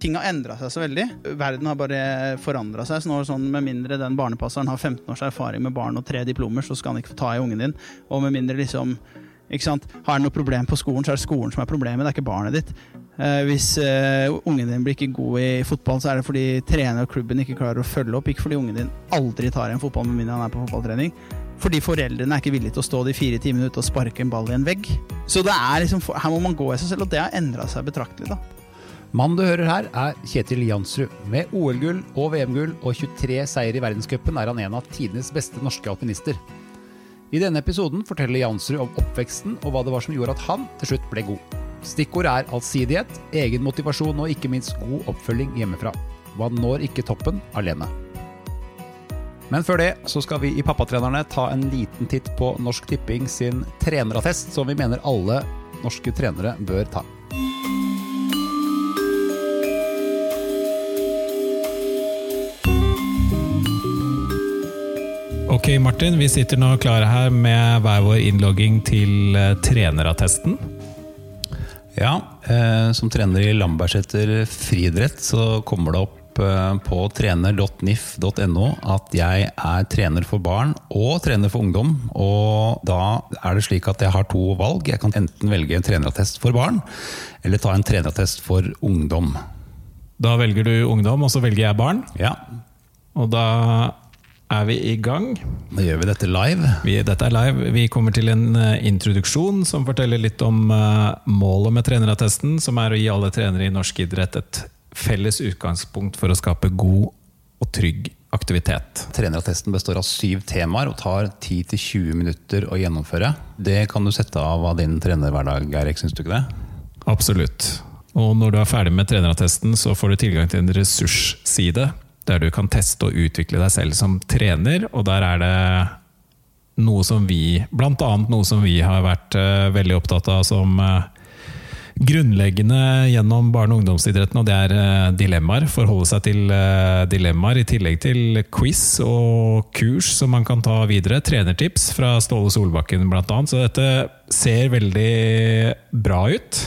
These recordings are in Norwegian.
Ting har endra seg så veldig. Verden har bare forandra seg. Så nå er det sånn, Med mindre den barnepasseren har 15 års erfaring med barn og tre diplomer, så skal han ikke få ta i ungen din. Og med mindre liksom ikke sant? Har han noe problem på skolen, så er det skolen som er problemet, det er ikke barnet ditt. Eh, hvis eh, ungen din blir ikke god i fotball, så er det fordi trener og klubben ikke klarer å følge opp. Ikke fordi ungen din aldri tar en fotball med mindre han er på fotballtrening. Fordi foreldrene er ikke villige til å stå de fire timene ute og sparke en ball i en vegg. Så det er liksom, her må man gå i seg selv, og det har endra seg betraktelig. da. Mannen du hører her, er Kjetil Jansrud. Med OL-gull og VM-gull og 23 seier i verdenscupen er han en av tidenes beste norske alpinister. I denne episoden forteller Jansrud om oppveksten og hva det var som gjorde at han til slutt ble god. Stikkord er allsidighet, egen motivasjon og ikke minst god oppfølging hjemmefra. Man når ikke toppen alene. Men før det så skal vi i Pappatrenerne ta en liten titt på Norsk Tipping sin trenerattest, som vi mener alle norske trenere bør ta. Ok, Martin. Vi sitter nå klare her med hver vår innlogging til eh, trenerattesten. Ja, eh, som trener i Lambertseter friidrett så kommer det opp eh, på trener.nif.no at jeg er trener for barn og trener for ungdom. Og da er det slik at jeg har to valg. Jeg kan enten velge en trenerattest for barn, eller ta en trenerattest for ungdom. Da velger du ungdom, og så velger jeg barn. Ja, Og da er vi i gang. da gjør vi dette live. Vi, dette er live. Vi kommer til en eh, introduksjon som forteller litt om eh, målet med trenerattesten, som er å gi alle trenere i norsk idrett et felles utgangspunkt for å skape god og trygg aktivitet. Trenerattesten består av syv temaer og tar 10-20 minutter å gjennomføre. Det kan du sette av av din trenerhverdag, Eirik, syns du ikke det? Absolutt. Og når du er ferdig med trenerattesten, så får du tilgang til en ressursside der du kan teste og utvikle deg selv som trener, og der er det noe som vi, blant annet noe som vi har vært eh, veldig opptatt av som eh, grunnleggende gjennom barne- og ungdomsidretten, og det er eh, dilemmaer. Forholde seg til dilemmaer, i tillegg til quiz og kurs som man kan ta videre. Trenertips fra Ståle Solbakken blant annet. Så dette ser veldig bra ut.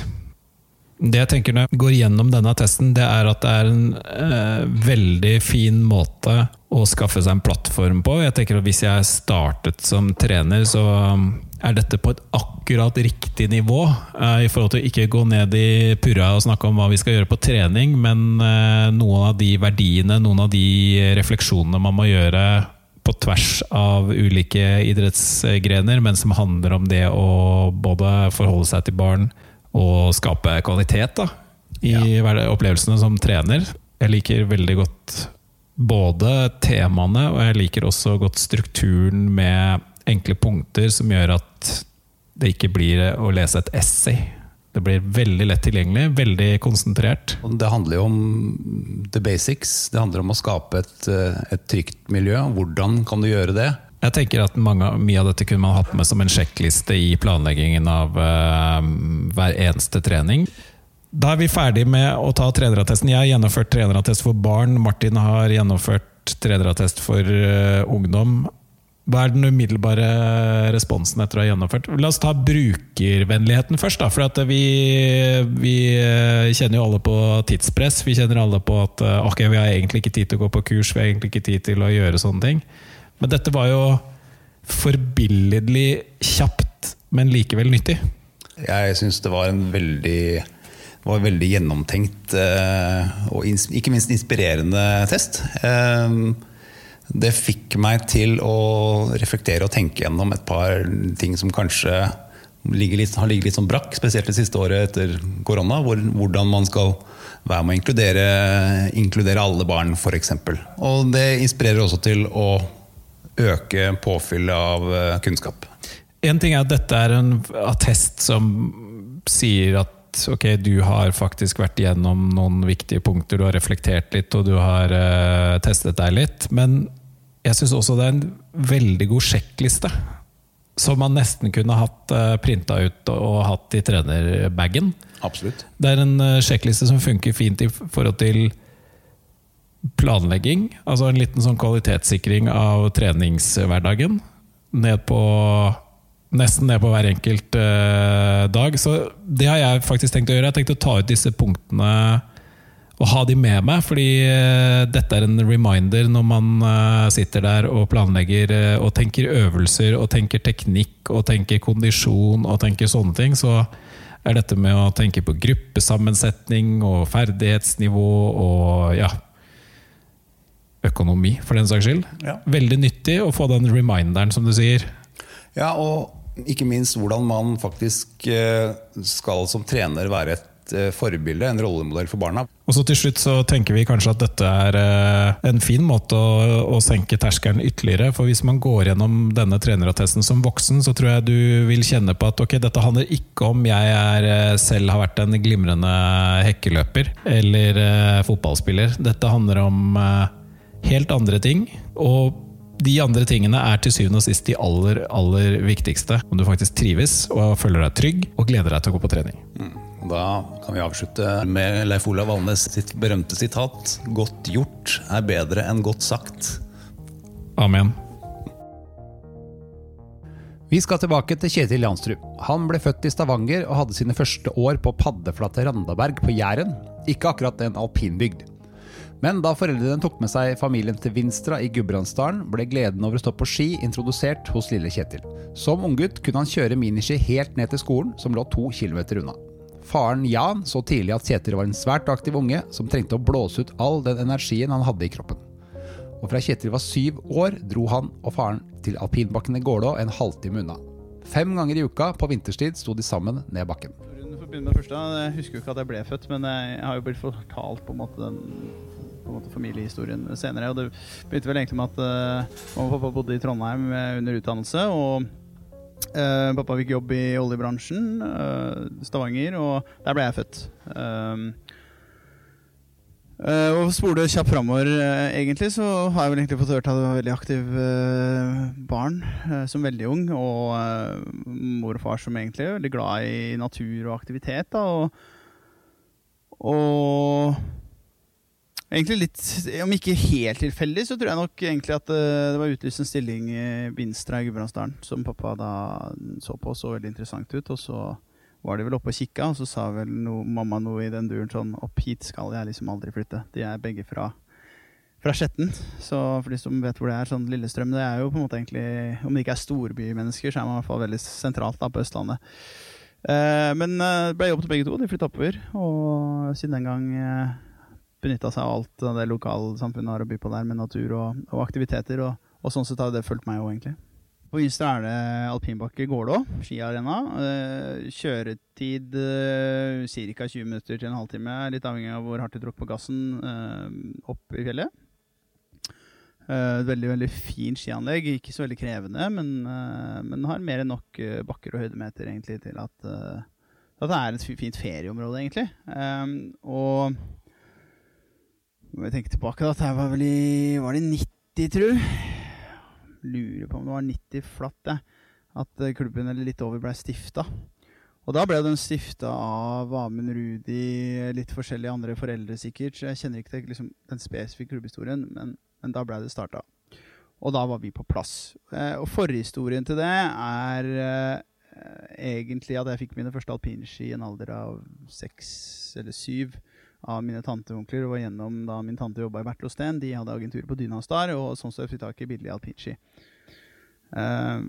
Det jeg tenker når jeg går gjennom denne testen, det er at det er en eh, veldig fin måte å skaffe seg en plattform på. Jeg tenker at Hvis jeg startet som trener, så er dette på et akkurat riktig nivå. Eh, I forhold til å ikke gå ned i purra og snakke om hva vi skal gjøre på trening, men eh, noen av de verdiene, noen av de refleksjonene man må gjøre på tvers av ulike idrettsgrener, men som handler om det å både forholde seg til barn og skape kvalitet da, i ja. opplevelsene som trener. Jeg liker veldig godt både temaene, og jeg liker også godt strukturen med enkle punkter som gjør at det ikke blir å lese et essay. Det blir veldig lett tilgjengelig, veldig konsentrert. Det handler jo om the basics. Det handler om å skape et, eh, et trygt miljø. Hvordan kan du gjøre det? Jeg tenker at mange, Mye av dette kunne man hatt med som en sjekkliste i planleggingen av uh, hver eneste trening. Da er vi ferdig med å ta trenerattesten. Jeg har gjennomført trenerattest for barn. Martin har gjennomført trenerattest for uh, ungdom. Hva er den umiddelbare responsen etter å ha gjennomført? La oss ta brukervennligheten først. Da, for vi, vi eh, kjenner jo alle på tidspress. Vi kjenner alle på at ok, vi har egentlig ikke tid til å gå på kurs, vi har egentlig ikke tid til å gjøre sånne ting. Men dette var jo forbilledlig kjapt, men likevel nyttig. Jeg syns det var en veldig var veldig gjennomtenkt eh, og ikke minst inspirerende test. Eh, det fikk meg til å reflektere og tenke gjennom et par ting som kanskje litt, har ligget litt sånn brakk, spesielt det siste året etter korona. Hvor, hvordan man skal være med å inkludere, inkludere alle barn, f.eks. Og det inspirerer også til å øke påfyllet av eh, kunnskap. En ting er at dette er en attest som sier at ok, du har faktisk vært igjennom noen viktige punkter, du har reflektert litt og du har uh, testet deg litt. Men jeg syns også det er en veldig god sjekkliste. Som man nesten kunne hatt uh, printa ut og hatt i trenerbagen. Absolutt. Det er en eh, sjekkliste som funker fint i forhold til planlegging. Altså en liten sånn kvalitetssikring av treningshverdagen. Ned på Nesten ned på hver enkelt eh, dag. Så det har jeg faktisk tenkt å gjøre. Jeg har tenkt å ta ut disse punktene og ha de med meg, fordi eh, dette er en reminder når man eh, sitter der og planlegger eh, og tenker øvelser og tenker teknikk og tenker kondisjon og tenker sånne ting. Så er dette med å tenke på gruppesammensetning og ferdighetsnivå og ja Økonomi, for den saks skyld. Ja. Veldig nyttig å få den reminderen, som du sier. Ja, og ikke minst hvordan man faktisk eh, skal som trener være et eh, forbilde, en rollemodell for barna. Og så til slutt så tenker vi kanskje at dette er eh, en fin måte å, å senke terskelen ytterligere. For hvis man går gjennom denne trenerattesten som voksen, så tror jeg du vil kjenne på at ok, dette handler ikke om jeg er, selv har vært en glimrende hekkeløper eller fotballspiller. Dette handler om helt andre ting. Og de andre tingene er til syvende og sist de aller, aller viktigste. Om du faktisk trives og føler deg trygg og gleder deg til å gå på trening. Og Da kan vi avslutte med Leif Olav Valnes sitt berømte sitat 'Godt gjort er bedre enn godt sagt'. Amen. Vi skal tilbake til Kjetil Jansrud. Han ble født i Stavanger og hadde sine første år på paddeflatte Randaberg på Jæren. Ikke akkurat en alpinbygd. Men da foreldrene tok med seg familien til Vinstra i Gudbrandsdalen, ble gleden over å stå på ski introdusert hos lille Kjetil. Som unggutt kunne han kjøre miniski helt ned til skolen, som lå to kilometer unna. Faren Jan så tidlig at Kjetil var en svært aktiv unge som trengte å blåse ut all den energien han hadde i kroppen. Og fra Kjetil var syv år, dro han og faren til alpinbakken i Gålå en halvtime unna. Fem ganger i uka på vinterstid sto de sammen ned bakken. Jeg husker jo ikke at jeg ble født, men jeg har jo blitt fortalt på en måte den måte familiehistorien senere. Og det begynte vel egentlig med at uh, mamma og pappa bodde i Trondheim eh, under utdannelse. Og uh, pappa fikk jobb i oljebransjen, uh, Stavanger, og der ble jeg født. Um, Uh, og spole kjapt framover, uh, egentlig, så har jeg vel egentlig fått hørt at jeg var veldig aktiv uh, barn uh, som veldig ung. Og mor og far som egentlig er veldig glad i natur og aktivitet. Da, og, og egentlig litt Om ikke helt tilfeldig, så tror jeg nok egentlig at eh, det var utlyst en stilling i Vinstra i Gudbrandsdalen som pappa da så på så veldig interessant ut. Og så var de vel oppe og kikka, og så sa vel no, mamma noe i den duren sånn Opp hit skal jeg liksom aldri flytte. De er begge fra, fra Skjetten. Så for de som vet hvor det er, sånn Lillestrøm Det er jo på en måte egentlig Om det ikke er storbymennesker, så er man i hvert fall veldig sentralt da på Østlandet. Eh, men eh, det ble jobb til begge to. De flytta oppover. Og siden den gang eh, benytta seg av alt det lokalsamfunnet har å by på der, med natur og, og aktiviteter. Og, og sånn sett har det fulgt meg òg, egentlig. På Ystad er det alpinbakke Gålå, skiarena. Eh, kjøretid eh, ca. 20 minutter til en halvtime, litt avhengig av hvor hardt du tråkker på gassen eh, opp i fjellet. Et veldig veldig fint skianlegg, ikke så veldig krevende, men, men har mer enn nok bakker og høydemeter egentlig til at, at det er et fint ferieområde, egentlig. Og når jeg tenker tilbake, da, det var vel i Var det i 90, tru? Lurer på om det var 90 flatt, jeg. At eh, klubben eller litt over ble stifta. Og da ble den stifta av Amund Rudi, litt forskjellige andre foreldre sikkert. Så jeg kjenner ikke til liksom, den spesifikke klubbhistorien, men, men da ble det starta. Og da var vi på plass. Eh, og forhistorien til det er eh, egentlig at jeg fikk mine første alpinski i en alder av seks eller syv av mine tanteonkler. Og var gjennom da min tante jobba i Bertlosten. De hadde agentur på Dynastar, og sånn så jeg fikk tak i billig alpinski. Uh,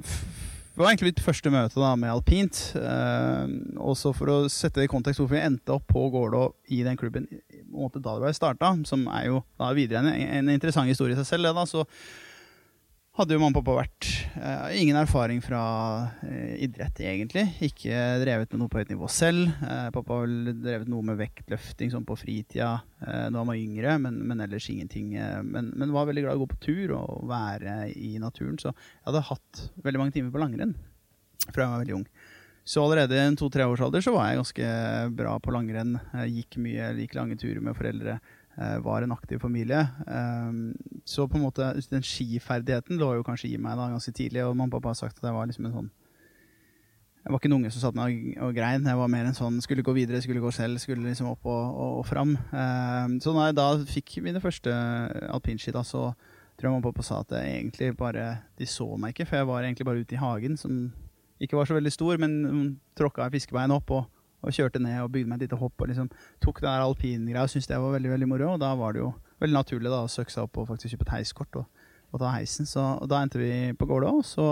det var egentlig mitt første møte da med alpint. Uh, også for å sette det i kontekst hvorfor vi endte opp på Gålå i den klubben i- i, da det ble starta, som er jo da videre en, en interessant historie i seg selv, det da, så hadde jo mamma og pappa vært uh, ingen erfaring fra uh, idrett, egentlig. Ikke drevet med noe på høyt nivå selv. Uh, pappa har vel drevet noe med vektløfting sånn på fritida uh, da han var yngre, men, men ellers ingenting. Men, men var veldig glad i å gå på tur og være i naturen. Så jeg hadde hatt veldig mange timer på langrenn fra jeg var veldig ung. Så allerede i en to-tre års alder så var jeg ganske bra på langrenn. Jeg gikk mye, gikk lange turer med foreldre. Eh, Var en aktiv familie. Um, Så på en måte den skiferdigheten lå jo kanskje i meg da ganske tidlig. Og mamma og pappa har sagt at jeg var liksom en sånn Jeg var ikke en unge som satt meg og, grein. Jeg var mer en sånn skulle gå videre, skulle gå selv, skulle liksom opp og, og, og fram. Um, Så da jeg da fikk mine første alpinski, da, så tror jeg mamma og pappa sa at jeg egentlig bare De så meg ikke, for jeg var egentlig bare ute i hagen, som ikke var så veldig stor, men tråkka fiskebein opp og, og kjørte ned og bygde meg et lite hopp og liksom tok den der alpingreia og syntes det var veldig veldig moro. Og da var det jo veldig naturlig da å søke seg opp og faktisk kjøpe et heiskort og, og ta heisen. Så og da endte vi på Gålå, og så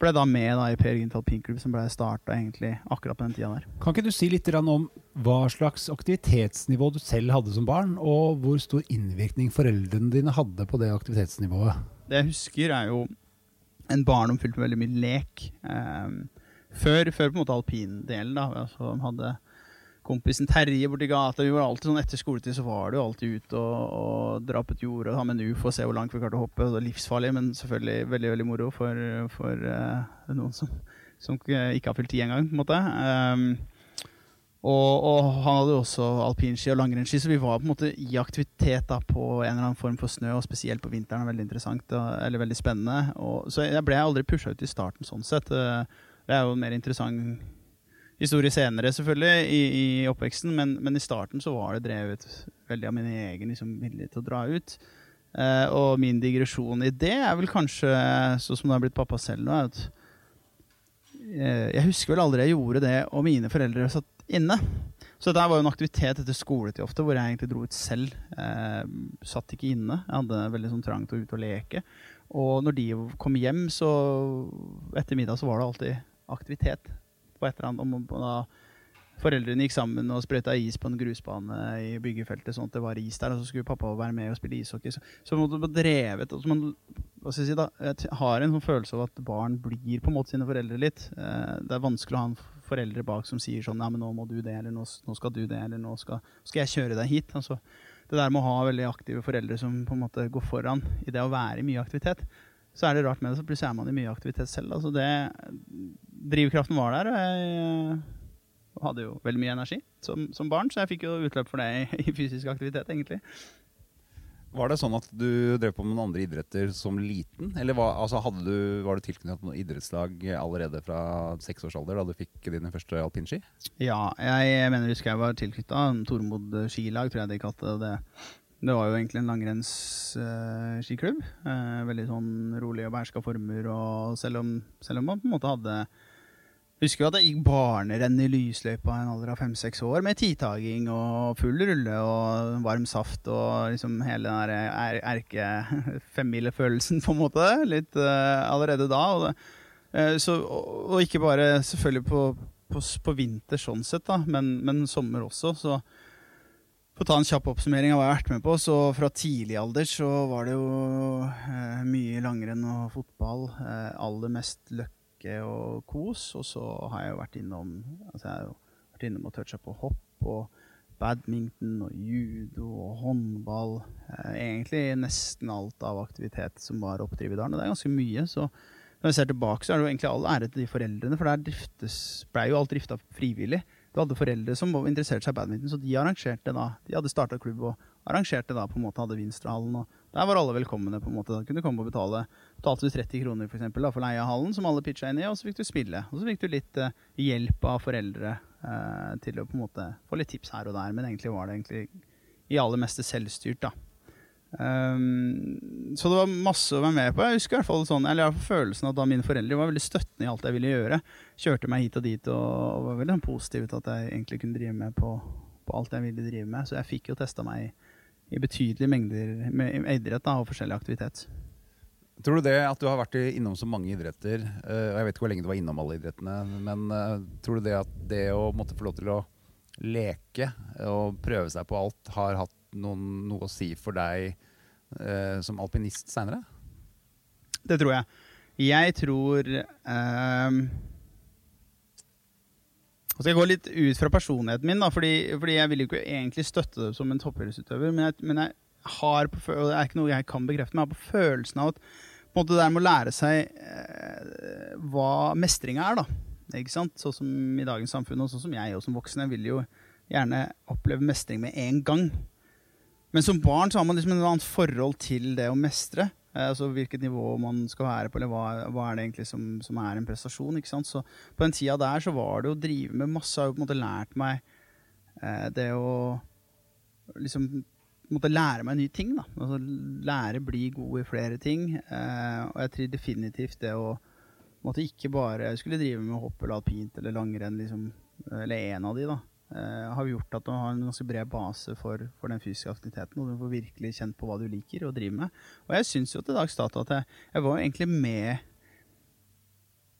ble jeg da med da i Per Gynt alpinklubb, som ble starta egentlig akkurat på den tida der. Kan ikke du si litt om hva slags aktivitetsnivå du selv hadde som barn, og hvor stor innvirkning foreldrene dine hadde på det aktivitetsnivået? Det jeg husker, er jo en barndom fylt med veldig mye lek. Um, før, før på en måte alpindelen, da. Altså, hadde kompisen Terje borti gata. Vi var alltid sånn Etter skoletid så var du alltid ute og, og et jord og ha med en ufo og se hvor langt vi klarte å hoppe. Det var livsfarlig, men selvfølgelig veldig veldig moro for, for uh, noen som, som, ikke har fylt ti engang. på en måte. Um, og, og, han hadde jo også alpinski og langrennsski, så vi var på en måte i aktivitet da, på en eller annen form for snø, og spesielt på vinteren. Veldig interessant, og, eller veldig spennende. Og, så jeg ble aldri pusha ut i starten sånn sett. Uh, det er jo en mer interessant historie senere, selvfølgelig, i, i oppveksten, men, men, i starten så var det drevet veldig av min egen liksom, vilje til å dra ut. Uh, og min digresjon i det er vel kanskje, sånn som det har blitt pappa selv nå, at uh, jeg husker vel aldri jeg gjorde det, og mine foreldre satt inne. Så dette var jo en aktivitet etter skoletid ofte, hvor jeg egentlig dro ut selv. Uh, satt ikke inne. Jeg hadde veldig sånn trang å ut og leke. Og når de kom hjem, så etter middag så var det alltid aktivitet på et eller annet. Om, da, foreldrene gikk sammen og sprøyta is på en grusbane i byggefeltet, sånn at det var is der, og så skulle pappa være med og spille ishockey. Så, så man drevet altså man, si, da, Jeg har en sånn følelse av at barn blir på en måte sine foreldre litt. Eh, det er vanskelig å ha en foreldre bak som sier sånn Ja, men nå må du det, eller nå, nå skal du det, eller nå skal, skal jeg kjøre deg hit. Altså, det der med å ha veldig aktive foreldre som på en måte går foran i det å være i mye aktivitet, så er det rart med det. Så plutselig er man i mye aktivitet selv. Altså det, drivkraften var der. og Jeg hadde jo veldig mye energi som, som barn, så jeg fikk jo utløp for det i, i fysisk aktivitet, egentlig. Var det sånn at du drev på med noen andre idretter som liten? Eller var, altså du, var du tilknyttet noen idrettslag allerede fra seks års alder da du fikk dine første alpinski? Ja, jeg mener husker jeg var tilknytta Tormod skilag, tror jeg de kalte det. Det var jo egentlig en langrennsskiklubb. Uh, uh, veldig sånn rolig og beherska former. Og selv om, selv om man på en måte hadde Husker jo at jeg gikk barnerenn i lysløypa i en alder av fem-seks år, med titaging og full rulle og varm saft og liksom hele den der erke-femmilefølelsen, på en måte. Litt uh, allerede da. Og, uh, så, og, og, ikke bare selvfølgelig på, på, på, vinter sånn sett, da, men, men sommer også. Så for å ta en kjapp oppsummering av hva jeg har vært med på, så fra tidlig alder så var det jo eh, mye langrenn og fotball. aller mest løkke og kos. Og så har jeg jo vært innom altså jeg har jo vært innom og toucha på hopp og badminton og judo og håndball. Eh, egentlig nesten alt av aktivitet som var oppdrivet i dalen. Og det er ganske mye. så når jeg ser tilbake, så er det jo egentlig all ære til de foreldrene, for der driftes, ble jo alt drifta frivillig. Du hadde foreldre som interesserte seg i badminton, så de arrangerte da, de hadde starta klubb og arrangerte da på en måte, hadde Vinsterhallen. og Der var alle velkomne. på en måte, Da kunne du komme og betale. Betalte du 30 kroner for, eksempel, da, for leie av hallen, som alle pitcha inn i, og så fikk du spille. Og så fikk du litt eh, hjelp av foreldre eh, til å på en måte få litt tips her og der, men egentlig var det egentlig i aller meste selvstyrt. da. Um, så det var masse å være med på. Jeg husker i hvert fall sånn, eller jeg har følelsen at da mine foreldre var veldig støttende i alt jeg ville gjøre. Kjørte meg hit og dit og, og var veldig sånn positive til at jeg egentlig kunne drive med på, på alt jeg ville drive med. Så jeg fikk jo testa meg i i betydelige mengder med idrett da, og forskjellig aktivitet. Tror du det at du har vært innom så mange idretter, eh, og jeg vet ikke hvor lenge du var innom alle idrettene, men eh, tror du det at det å måtte få lov til å leke og prøve seg på alt, har hatt noen, noe å si for deg eh, som alpinist seinere? Det tror jeg. Jeg tror eh, så jeg gå litt ut fra personligheten min, da, fordi, fordi jeg vil jo ikke egentlig støtte det som en toppidrettsutøver. Men, jeg, men jeg har på, og det er ikke noe jeg kan bekrefte, men jeg har på følelsen av at på en måte det der med å lære seg eh, hva mestringa er. da, ikke sant? Sånn som i dagens samfunn, og sånn som jeg og som voksen. Jeg vil jo gjerne oppleve mestring med en gang. Men som barn så har man liksom et annet forhold til det å mestre. Eh, altså hvilket nivå man skal være på, eller hva, hva er det egentlig som, som, er en prestasjon. ikke sant? Så På den tida der så var det å drive med masse Jeg har jo på en måte lært meg eh, det å liksom måtte lære meg nye ting. da. Altså Lære bli god i flere ting. Eh, og jeg tror definitivt det å måtte ikke bare skulle drive med hopp eller alpint eller langrenn liksom eller en av de, da, eh, har gjort at du har en ganske bred base for, for den fysiske aktiviteten. Og du får virkelig kjent på hva du liker å drive med. Og jeg syns jo til dags dato at jeg, jeg var egentlig med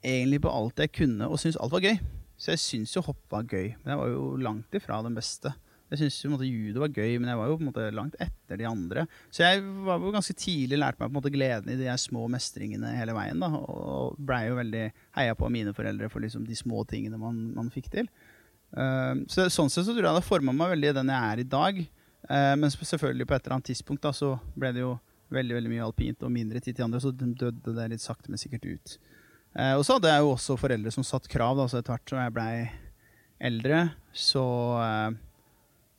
egentlig på alt jeg kunne, og syntes alt var gøy. Så jeg syns jo hopp var gøy, men jeg var jo langt ifra den beste. Jeg syntes judo var gøy, men jeg var jo på en måte langt etter de andre. Så jeg var jo ganske tidlig lærte meg på en måte gleden i de små mestringene hele veien. da, Og blei jo veldig heia på av mine foreldre for liksom de små tingene man, man fikk til. Uh, så Sånn sett så tror jeg det forma meg veldig i den jeg er i dag. Uh, men selvfølgelig på et eller annet tidspunkt da, så ble det jo veldig veldig mye alpint og mindre tid til andre, så døde det litt sakte, men sikkert ut. Uh, og så hadde jeg jo også foreldre som satt krav, da, så etter hvert som jeg blei eldre, så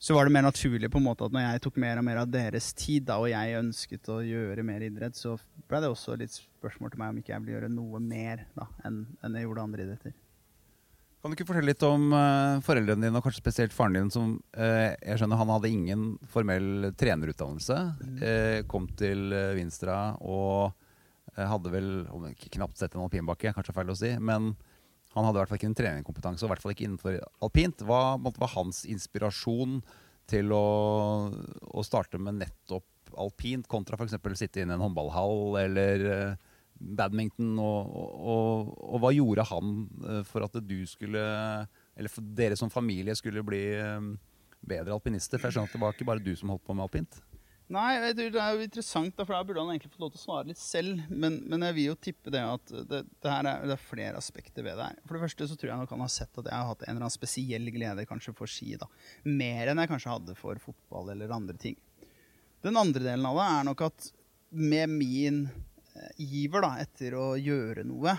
så var det mer naturlig på en måte at når jeg tok mer og mer av deres tid, da, og jeg ønsket å gjøre mer idrett, så ble det også litt spørsmål til meg om ikke jeg ville gjøre noe mer da, enn jeg gjorde andre idretter. Kan du ikke fortelle litt om uh, foreldrene dine, og kanskje spesielt faren din, som uh, jeg skjønner han hadde ingen formell trenerutdannelse. Uh, kom til Vinstra og hadde vel om ikke knapt sett en alpinbakke, kanskje feil å si, men han hadde i hvert fall ikke en treningskompetanse, og i hvert fall ikke innenfor alpint. Hva var hans inspirasjon til å, å starte med nettopp alpint, kontra f.eks. sitte inne i en håndballhall eller uh, badminton? Og, og, og, hva gjorde han uh, for at du skulle, eller for dere som familie skulle bli uh, bedre alpinister? For jeg skjønner at det var ikke bare du som holdt på med alpint? Nei, det er jo interessant, for da burde han egentlig få lov til å svare litt selv. Men, men jeg vil jo tippe det at det, det, er, det, er, flere aspekter ved det her. For det første så tror jeg nok han har sett at jeg har hatt en eller annen spesiell glede kanskje for ski. da. Mer enn jeg kanskje hadde for fotball eller andre ting. Den andre delen av det er nok at med min eh, iver da, etter å gjøre noe,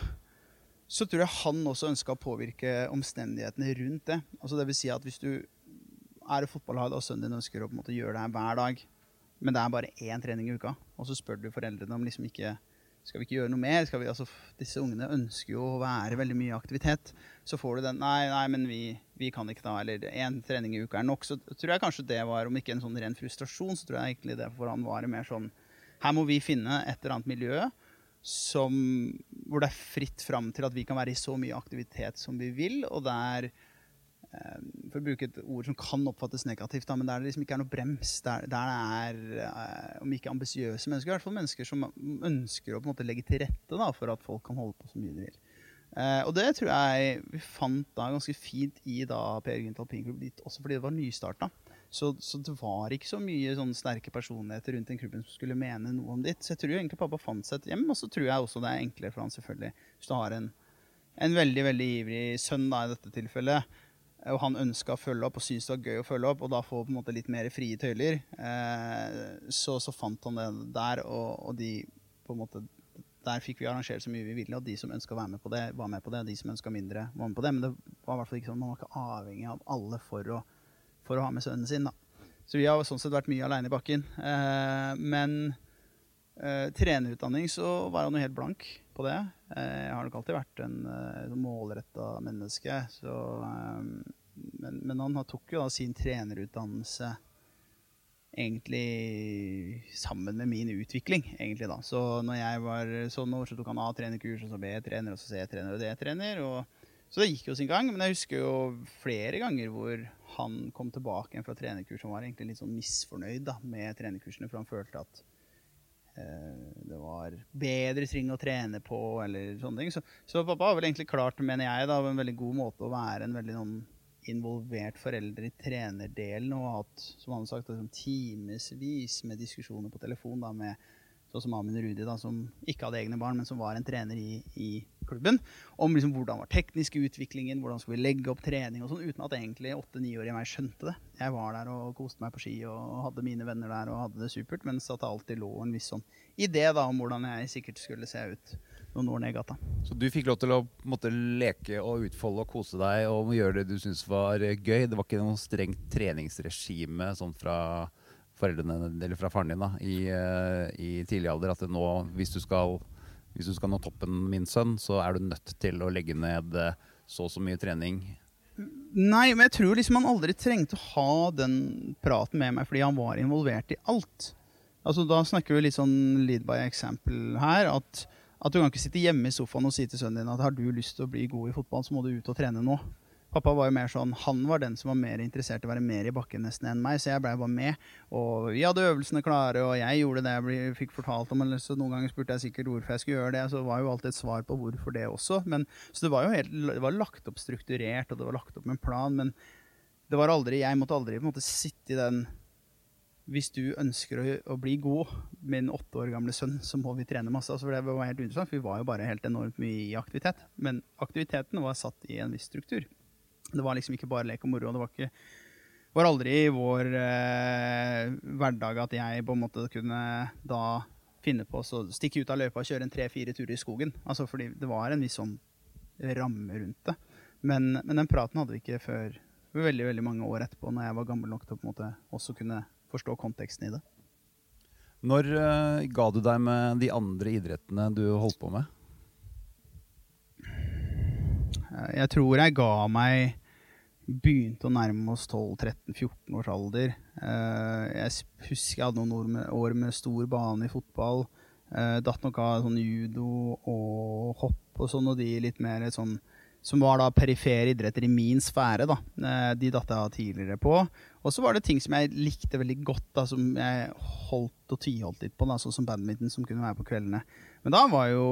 så tror jeg han også ønska å påvirke omstendighetene rundt det. Altså det vil si at hvis du er i fotballlag og sønnen din ønsker å på en måte gjøre det her hver dag, men det er bare én trening i uka. Og så spør du foreldrene om liksom ikke skal vi ikke gjøre noe mer? Vi, altså, disse ungene ønsker jo å være veldig mye aktivitet. Så får du den Nei, nei, men vi, vi kan ikke da. Eller én trening i uka er nok. Så tror jeg kanskje det var, om ikke en sånn ren frustrasjon, så tror jeg egentlig det for han var mer sånn Her må vi finne et eller annet miljø som, hvor det er fritt fram til at vi kan være i så mye aktivitet som vi vil, og der Eh, for å bruke et ord som kan oppfattes negativt, da, men der det liksom ikke er noe brems. Der, der det er, eh, om ikke ambisiøse mennesker, i hvert fall mennesker som ønsker å på en måte legge til rette da, for at folk kan holde på så mye de vil. Eh, og det tror jeg vi fant da ganske fint i da Per Gynt Alpinklubb, også fordi det var nystarta. Så, så, det var ikke så mye sånne sterke personligheter rundt den klubben som skulle mene noe om ditt. Så jeg tror egentlig pappa fant seg et hjem, og så tror jeg også det er enklere for han selvfølgelig hvis du har en, en veldig veldig ivrig sønn da i dette tilfellet og han ønska å følge opp og syntes det var gøy å følge opp, og da få på en måte litt mer frie tøyler, eh, så, så, fant han det der, og, og, de på en måte Der fikk vi arrangert så mye vi ville, og de som ønska å være med på det, var med på det. De som ønska mindre, var med på det. Men det var i hvert fall ikke sånn, man var ikke avhengig av alle for å, for å ha med sønnen sin. da. Så vi har sånn sett vært mye aleine i bakken. Eh, men eh, trenerutdanning så var han jo helt blank på det. Eh, jeg har nok alltid vært en eh, målretta menneske. Så men, men, han tok jo da sin trenerutdannelse egentlig sammen med min utvikling. egentlig da. Så når jeg var sånn år, så tok han A-trenerkurs, og så B-trener, og så C-trener og D-trener. Så det gikk jo sin gang. Men jeg husker jo flere ganger hvor han kom tilbake fra trenerkurs og var egentlig litt sånn misfornøyd da, med trenerkursene, for han følte at eh, det var bedre ting å trene på, eller sånne ting. Så, så pappa har vel egentlig klart, mener jeg, da, en veldig god måte å være en veldig noen involvert foreldre i trenerdelen og hatt som han har sagt, liksom, timevis med diskusjoner på telefon da, med sånn som Amin Rudi, da, som ikke hadde egne barn, men som var en trener i, i klubben, om liksom, hvordan var teknisk utviklingen, hvordan skulle vi legge opp trening og sånn, uten at egentlig åtte-niårige meg skjønte det. Jeg var der og koste meg på ski og hadde mine venner der og hadde det supert, mens at det alltid lå en viss sånn idé da, om hvordan jeg sikkert skulle se ut noen år ned i gata. Så du fikk lov til å måtte, leke og utfolde og kose deg og gjøre det du syntes var gøy? Det var ikke noe strengt treningsregime sånn fra foreldrene eller fra faren din da, i, eh, i tidlig alder? At nå, hvis du, skal, hvis du skal nå toppen, min sønn, så er du nødt til å legge ned eh, så og så mye trening? Nei, men jeg tror liksom han aldri trengte å ha den praten med meg fordi han var involvert i alt. Altså Da snakker vi litt sånn lead by example her. At at du kan ikke sitte hjemme i sofaen og si til sønnen din at har du lyst til å bli god i fotball, så må du ut og trene nå. Pappa var jo mer sånn, han var den som var mer interessert i å være mer i bakken nesten enn meg, så jeg blei bare med. Og vi hadde øvelsene klare, og jeg gjorde det jeg ble, fikk fortalt om. Eller så noen ganger spurte jeg sikkert hvorfor jeg skulle gjøre det, så det var jo alltid et svar på hvorfor det også. Men, så det var jo helt, det var lagt opp strukturert, og det var lagt opp med en plan, men det var aldri, jeg måtte aldri på en måte sitte i den hvis du ønsker å, å, bli god en åtte år gamle sønn, så må vi trene masse. Altså, for det var helt uinteressant, for Vi var jo bare helt enormt mye i aktivitet. Men aktiviteten var satt i en viss struktur. Det var liksom ikke bare lek og moro. Det var, ikke, var aldri i vår eh, hverdag at jeg på en måte kunne da finne på å stikke ut av løypa og kjøre en tre-fire turer i skogen. Altså fordi det var en viss sånn ramme rundt det. Men, men, den praten hadde vi ikke før veldig veldig mange år etterpå, når jeg var gammel nok til å på en måte også kunne forstå konteksten i det. Når uh, ga du deg med de andre idrettene du holdt på med? Eh, jeg tror jeg ga meg Begynte å nærme oss 12-13-14 års alder. Eh, jeg husker jeg hadde noen år med, år med stor bane i fotball. Eh, datt nok av sånn judo og hopp og sånn, og de litt mer sånn som var da perifere idretter i min sfære. da. De datt jeg av tidligere på. Og så var det ting som jeg likte veldig godt, da, som jeg holdt og tviholdt litt på, da, sånn som badminton, som kunne være på kveldene. Men da var jo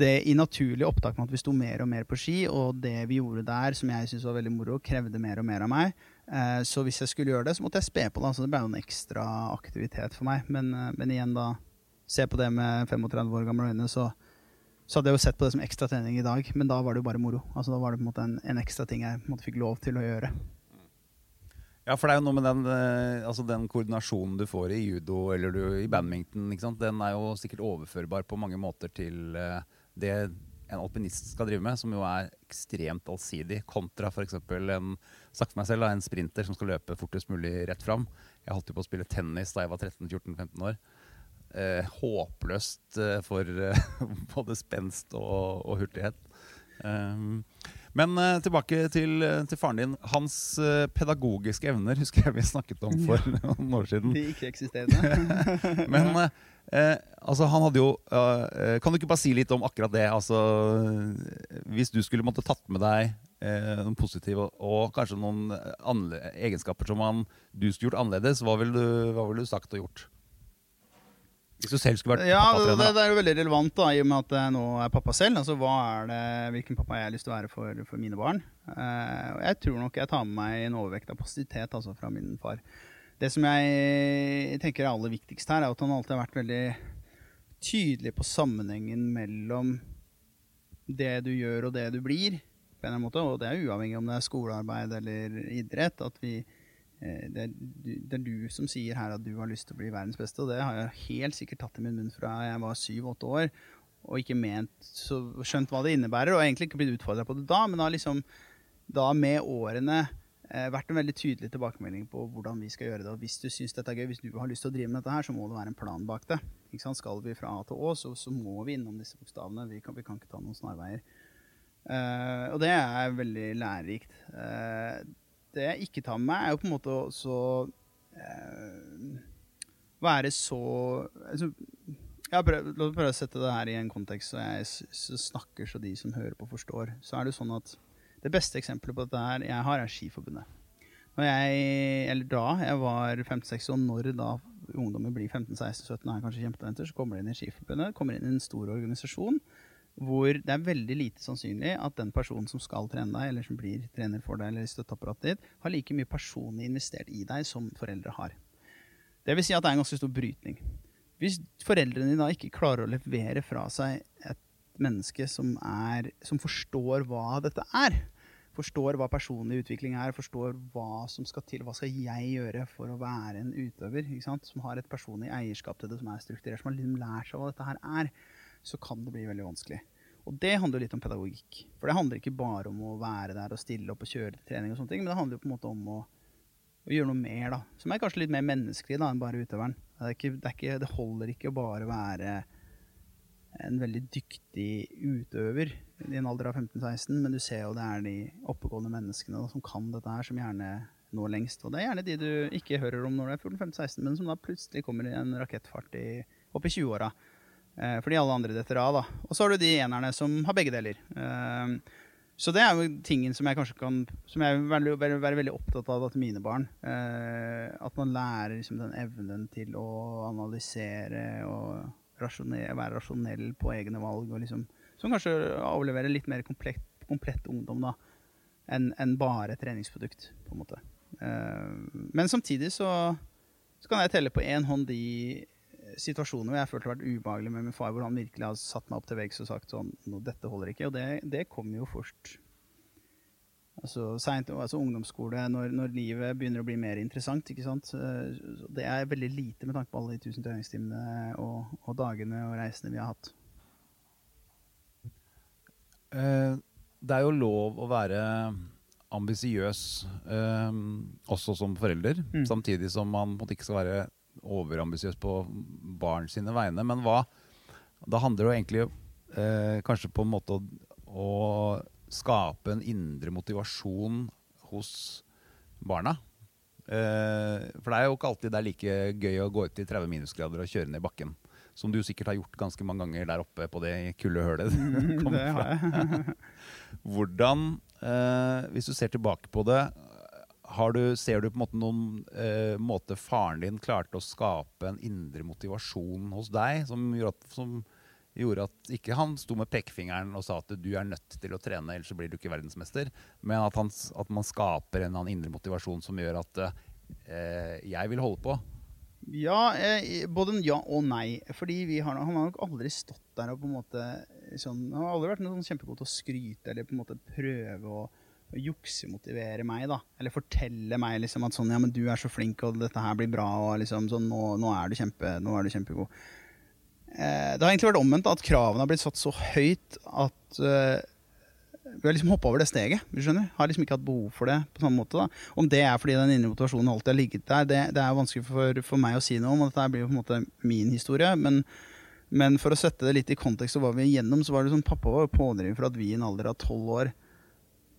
det i naturlig opptak med at vi sto mer og mer på ski, og det vi gjorde der, som jeg syntes var veldig moro, krevde mer og mer av meg. Eh, så hvis jeg skulle gjøre det, så måtte jeg spe på det. Så det ble jo en ekstra aktivitet for meg. Men, eh, men igjen, da Se på det med 35 år gamle øyne, så, så, hadde jeg jo sett på det som ekstra trening i dag. Men da var det jo bare moro. Altså Da var det på en måte en, en ekstra ting jeg måte fikk lov til å gjøre. Ja, for det er jo noe med den, eh, altså den koordinasjonen du får i judo eller du, i badminton. Den er jo sikkert overførbar på mange måter til uh, det en alpinist skal drive med, som jo er ekstremt allsidig, kontra f.eks. en sagt for meg selv, en sprinter som skal løpe fortest mulig rett fram. Jeg holdt jo på å spille tennis da jeg var 13-14-15 år. Eh, håpløst eh, for eh, både spenst og, og hurtighet. Um, men uh, tilbake til, til, faren din. Hans uh, pedagogiske evner husker jeg vi snakket om for noen år siden. De ikke-eksisterende. Men uh, Eh, altså han hadde jo Kan du ikke bare si litt om akkurat det? Altså, hvis du skulle måtte tatt med deg eh, noen positive og kanskje noen egenskaper som han, du skulle gjort annerledes, hva ville du, hva vil du sagt og gjort? Hvis du selv skulle vært ja, det, det, er jo veldig relevant da, i og med at jeg nå er pappa selv. Altså, hva er det, Hvilken pappa jeg har lyst til å være for, for mine barn. Uh, og jeg tror nok jeg tar med meg en overvekt av positivitet altså, fra min far. Det som jeg tenker er aller viktigst her, er at han alltid har vært veldig tydelig på sammenhengen mellom det du gjør og det du blir. på en eller annen måte, Og det er uavhengig om det er skolearbeid eller idrett. at vi eh, det er, det er, du som sier her at du har lyst til å bli verdens beste, og det har jeg helt sikkert tatt i min munn fra jeg var syv-åtte år, og ikke ment, så skjønt hva det innebærer, og egentlig ikke blitt utfordra på det da, men da liksom da med årene eh, vært en veldig tydelig tilbakemelding på hvordan vi skal gjøre det. Og hvis du syns dette er gøy, hvis du har lyst til å drive med dette her, så må det være en plan bak det. Skal vi fra A til Å, så, så må vi innom disse bokstavene. Vi kan, vi kan ikke ta noen snarveier. Uh, og det er veldig lærerikt. Eh, det jeg ikke tar med meg, er jo på en måte å eh, være så altså, La oss prøve å sette det her i en kontekst så jeg så snakker så de som hører på, forstår. Så er det sånn at det beste eksempelet på dette her jeg har, er Skiforbundet. Når jeg, eller da jeg var 56, og når da ungdommer blir 15-16-17 er kanskje kjempetalenter, så kommer de inn i Skiforbundet, kommer inn i en stor organisasjon hvor det er veldig lite sannsynlig at den personen som skal trene deg, eller som blir trener for deg, eller støtteapparatet ditt, har like mye personlig investert i deg som foreldre har. Det vil si at det er en ganske stor brytning. Hvis foreldrene dine da ikke klarer å levere fra seg et menneske som, er, som forstår hva dette er. Forstår hva personlig utvikling er, forstår hva som skal til. Hva skal jeg gjøre for å være en utøver? Som har et personlig eierskap til det, som er strukturert, som har liksom lært seg hva dette her er. Så kan det bli veldig vanskelig. Og det handler litt om pedagogikk. For det handler ikke bare om å være der og stille opp og kjøre til trening, og sånne ting, men det handler på en måte om å, å gjøre noe mer, da. Som er kanskje litt mer menneskelig da, enn bare utøveren. Det, ikke, det, ikke, det holder ikke å bare være en veldig dyktig utøver i en alder av 15-16, men du ser jo det er de oppegående menneskene da, som kan dette her, som gjerne når lengst. Og det er gjerne de du ikke hører om når du er 14-15-16, men som da plutselig kommer i en rakettfart i, opp i 20-åra. Eh, fordi alle andre detter av. da. Og så har du de enerne som har begge deler. Eh, Så det er jo tingen som jeg kanskje kan Som jeg vil være, veldig opptatt av til mine barn. Eh, at man lærer liksom, den evnen til å analysere og rasjonere, være rasjonell på egne valg. Og liksom, som kanskje avleverer litt mer komplett, komplett ungdom da, enn en bare treningsprodukt. på en måte. Men samtidig så, så kan jeg telle på én hånd de situasjoner hvor jeg følte det har vært ubehagelig med min far, hvor han virkelig har satt meg opp til veggs og sagt sånn no, dette holder ikke. Og det, det kom jo først altså, sent, altså ungdomsskole, når, når, livet begynner å bli mer interessant. ikke sant? Det er veldig lite med tanke på alle de tusen treningstimene og, og dagene og reisene vi har hatt. Eh, det er jo lov å være ambisiøs eh, også som forelder, mm. samtidig som man ikke skal være overambisiøs på barn sine vegne. Men hva Da handler det jo egentlig eh, kanskje på en måte å, å, skape en indre motivasjon hos barna. Eh, for det er jo ikke alltid det er like gøy å gå ut i 30 minusgrader og kjøre ned bakken. Som du sikkert har gjort ganske mange ganger der oppe på det kulde hølet. Mm, det har jeg. Hvordan, eh, hvis du ser tilbake på det, du, ser du på en måte noen eh, måte faren din klarte å skape en indre motivasjon hos deg som gjorde at, som gjorde at ikke han sto med pekefingeren og sa at du er nødt til å trene, ellers så blir du ikke verdensmester, men at, han, at man skaper en indre motivasjon som gjør at eh, jeg vil holde på? Ja, eh, både ja og nei. Fordi har, Han har nok aldri stått der og på en måte sånn, Han har aldri vært noe sånn kjempegod til å skryte eller på en måte prøve å juksemotivere meg, da. Eller fortelle meg liksom at sånn, ja, men du er så flink, og dette her blir bra, og liksom sånn, nå, nå, er, du kjempe, nå er du kjempegod. Eh, det har egentlig vært omvendt, at kravene har blitt satt så høyt at eh, vi har liksom hoppa over det steget. du skjønner. Har liksom ikke hatt behov for det på samme måte. da. Om det er fordi den indre motivasjonen alltid har ligget der, det, det er vanskelig for, for, meg å si noe om. og Dette blir jo på en måte min historie. Men, men for å sette det litt i kontekst og hva vi igjennom, så var det sånn pappa var pådriver for at vi i en alder av tolv år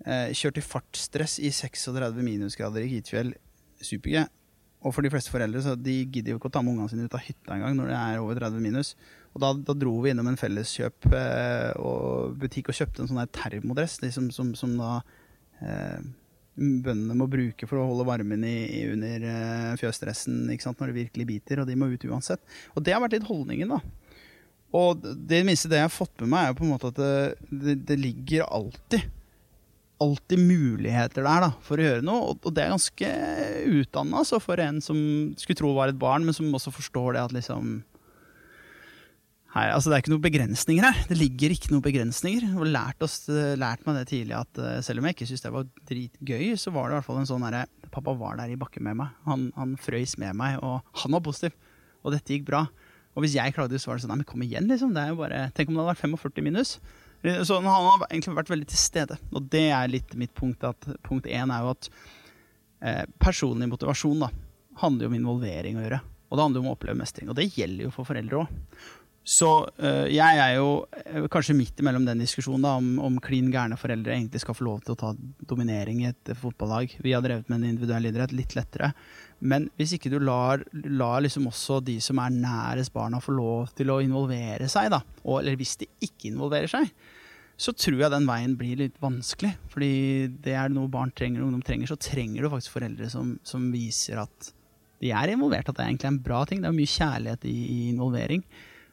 Eh, kjørt i fartsstress i 36 minusgrader i Kvitfjell super Og for de fleste foreldre så de gidder jo ikke å ta med ungene sine ut av hytta engang når det er over 30 minus. Og da, da dro vi innom en felleskjøp eh, og butikk og kjøpte en sånn der termodress liksom, som, som, da eh, bøndene må bruke for å holde varmen i, i under eh, fjøsstressen når det virkelig biter, og de må ut uansett. Og det har vært litt holdningen, da. Og det minste det jeg har fått med meg, er på en måte at det, det, det ligger alltid alltid muligheter der da, for å gjøre noe. Og, det er ganske utdanna altså, for en som skulle tro var et barn, men som også forstår det at liksom Hei, altså Det er ikke noen begrensninger her. Det ligger ikke noen begrensninger. Og lært, oss, lært meg det tidlig at uh, selv om jeg ikke syntes det var dritgøy, så var det i hvert fall en sånn herre Pappa var der i bakken med meg. Han, han frøys med meg, og han var positiv. Og dette gikk bra. Og hvis jeg klagde, så var det sånn Nei, men kom igjen, liksom. Det er jo bare, tenk om det hadde vært 45 minus. Eh, så han har egentlig vært veldig til stede. Og det er litt mitt punkt. At, punkt én er jo at eh, personlig motivasjon da, handler jo om involvering å gjøre. Og det handler jo om å oppleve mestring. Og det gjelder jo for foreldre òg. Så øh, jeg er jo øh, kanskje midt imellom den diskusjonen da, om, om klin gærne foreldre egentlig skal få lov til å ta dominering i et fotballag. Vi har drevet med en individuell idrett, litt lettere. Men hvis ikke du lar, lar liksom også de som er nærest barna, få lov til å involvere seg, da, og, eller hvis de ikke involverer seg, så tror jeg den veien blir litt vanskelig. Fordi det er noe barn trenger, og ungdom trenger, så trenger du faktisk foreldre som, som, viser at de er involvert, at det egentlig er en bra ting. Det er mye kjærlighet i, i involvering.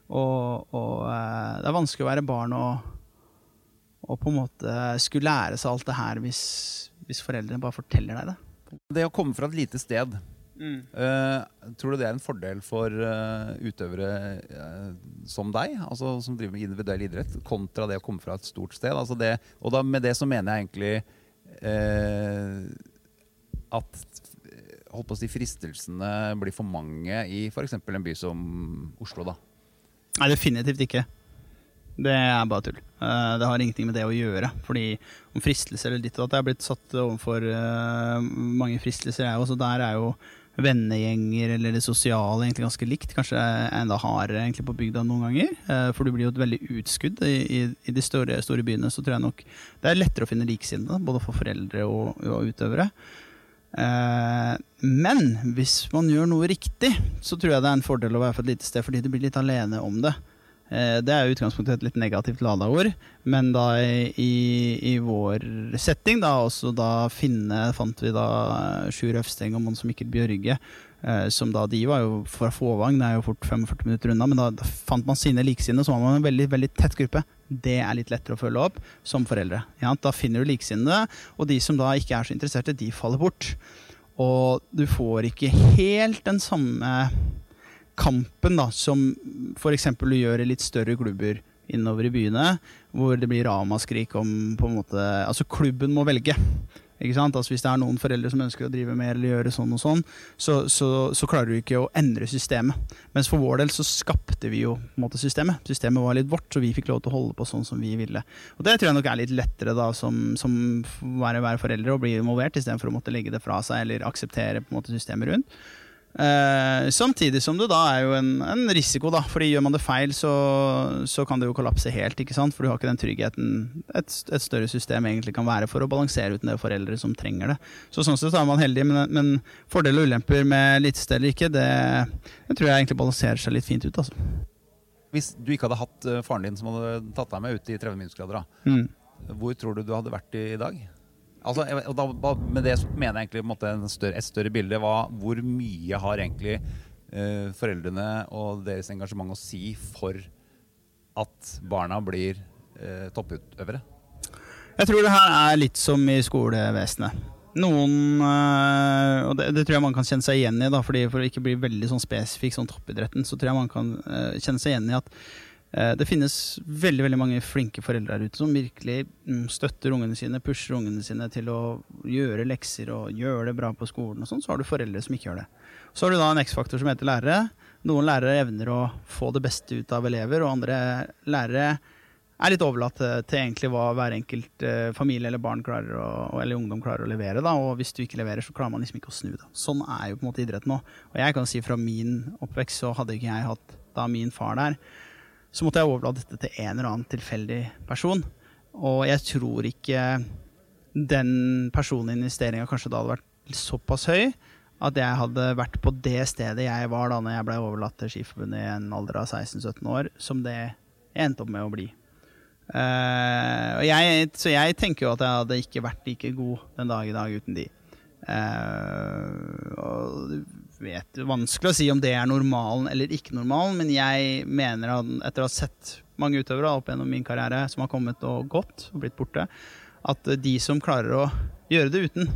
Og, og, eh, det er vanskelig å være barn og, og, på en måte skulle lære seg alt det her hvis, hvis foreldrene bare forteller deg det. Det å komme fra et lite sted Mm. Uh, tror du det er en fordel for uh, utøvere uh, som deg, altså som driver med individuell idrett, kontra det å komme fra et stort sted? Altså det, og da, med det så mener jeg egentlig at holdt på å si, fristelsene blir for mange i f.eks. en by som Oslo. da. Nei, definitivt ikke. Det er bare tull. det har ingenting med det å gjøre. Fordi om fristelser eller ditt og datt Jeg har blitt satt overfor mange fristelser, jeg også. Der er jo vennegjenger eller det sosiale egentlig ganske likt. Kanskje enda hardere egentlig på bygda noen ganger. Eh, for du blir jo et veldig utskudd. I, i, i de store, store, byene så tror jeg nok det er lettere å finne liksinnede, både for foreldre og, og utøvere. Eh, men hvis man gjør noe riktig, så tror jeg det er en fordel å være for et lite sted, fordi du blir litt alene om det. Eh, det er jo utgangspunktet et litt negativt lada ord, men da i, i vår setting, da også da Finne, fant vi da Sjur Øvsteng og Mons Mikkel Bjørge. Eh, som da, De var jo fra Fåvang, det er jo fort 45 minutter unna, men da, da fant man sine likesinnede, så var man en veldig, veldig tett gruppe. Det er litt lettere å følge opp som foreldre. Ja, da finner du likesinnede, og de som da ikke er så interesserte, de faller bort. Og du får ikke helt den samme kampen da, som f.eks. du gjør i litt større klubber innover i byene, hvor det blir ramaskrik om på en måte Altså, klubben må velge. Ikke sant? Altså Hvis det er noen foreldre som ønsker å drive mer eller gjøre sånn og sånn, så, så, så klarer du ikke å endre systemet. Mens for vår del så skapte vi jo på en måte systemet. Systemet var litt vårt, så vi fikk lov til å holde på sånn som vi ville. Og Det tror jeg nok er litt lettere da som, som være, være foreldre å bli involvert, istedenfor å måtte legge det fra seg eller akseptere på en måte systemet rundt. Eh, samtidig som det da er jo en, en, risiko, da. Fordi gjør man det feil, så, så, kan det jo kollapse helt. ikke sant? For du har ikke den tryggheten et, et, større system egentlig kan være for å balansere ut en del foreldre som trenger det. Så sånn sett er man heldig, men, men fordeler og ulemper med elitested eller ikke, det, det, tror jeg egentlig balanserer seg litt fint ut. altså. Hvis du ikke hadde hatt eh, faren din som hadde tatt deg med ut i 30 minusgrader, mm. hvor tror du du hadde vært i dag? Altså, og da, med det mener jeg egentlig større, et større bilde. Hva, hvor mye har egentlig eh, foreldrene og deres engasjement å si for at barna blir eh, topputøvere? Jeg tror det her er litt som i skolevesenet. Noen, øh, og det, det, tror jeg man kan kjenne seg igjen i, da, fordi for å ikke bli veldig sånn spesifikk som toppidretten, så tror jeg man kan øh, kjenne seg igjen i at Eh, det finnes veldig veldig mange flinke foreldre der ute som virkelig mm, støtter ungene sine, pusher ungene sine til å gjøre lekser og gjøre det bra på skolen. og sånn, Så har du foreldre som ikke gjør det. Så har du da en X-faktor som heter lærere. Noen lærere evner å få det beste ut av elever, og andre lærere er litt overlatt til egentlig hva hver enkelt uh, familie eller barn klarer å, eller ungdom klarer å levere. Da. Og hvis du ikke leverer, så klarer man liksom ikke å snu Da. Sånn er jo på en måte idretten nå. Og jeg kan si fra min oppvekst så hadde ikke jeg hatt da min far der så måtte jeg overlate dette til en eller annen tilfeldig person. Og jeg tror ikke den personinvesteringa kanskje da hadde vært såpass høy at jeg hadde vært på det stedet jeg var da når jeg ble overlatt til Skiforbundet i en alder av 16-17 år, som det jeg endte opp med å bli. Uh, jeg, så jeg tenker jo at jeg hadde ikke vært like god den dag i dag uten de. Uh, og vet vanskelig å si om det er normalen eller ikke normalen, men jeg mener at etter å ha sett mange utøvere opp gjennom min karriere som har kommet og gått og blitt borte, at de som klarer å gjøre det uten,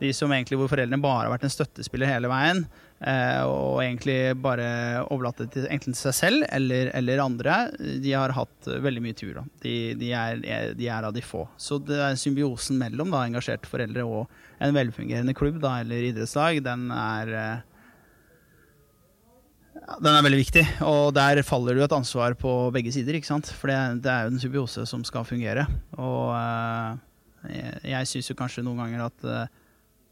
de som egentlig hvor foreldrene bare har vært en støttespiller hele veien, eh, og egentlig bare overlatt det til til seg selv eller, eller, andre, de har hatt veldig mye tur. De, de, er, de, er, av de få. Så det er symbiosen mellom da, engasjerte foreldre og en velfungerende klubb da, eller idrettslag, den er eh, den er veldig viktig, og der faller det jo et ansvar på begge sider. ikke sant? For det, det er jo en symbiose som skal fungere. Og uh, jeg, jeg syns jo kanskje noen ganger at, uh,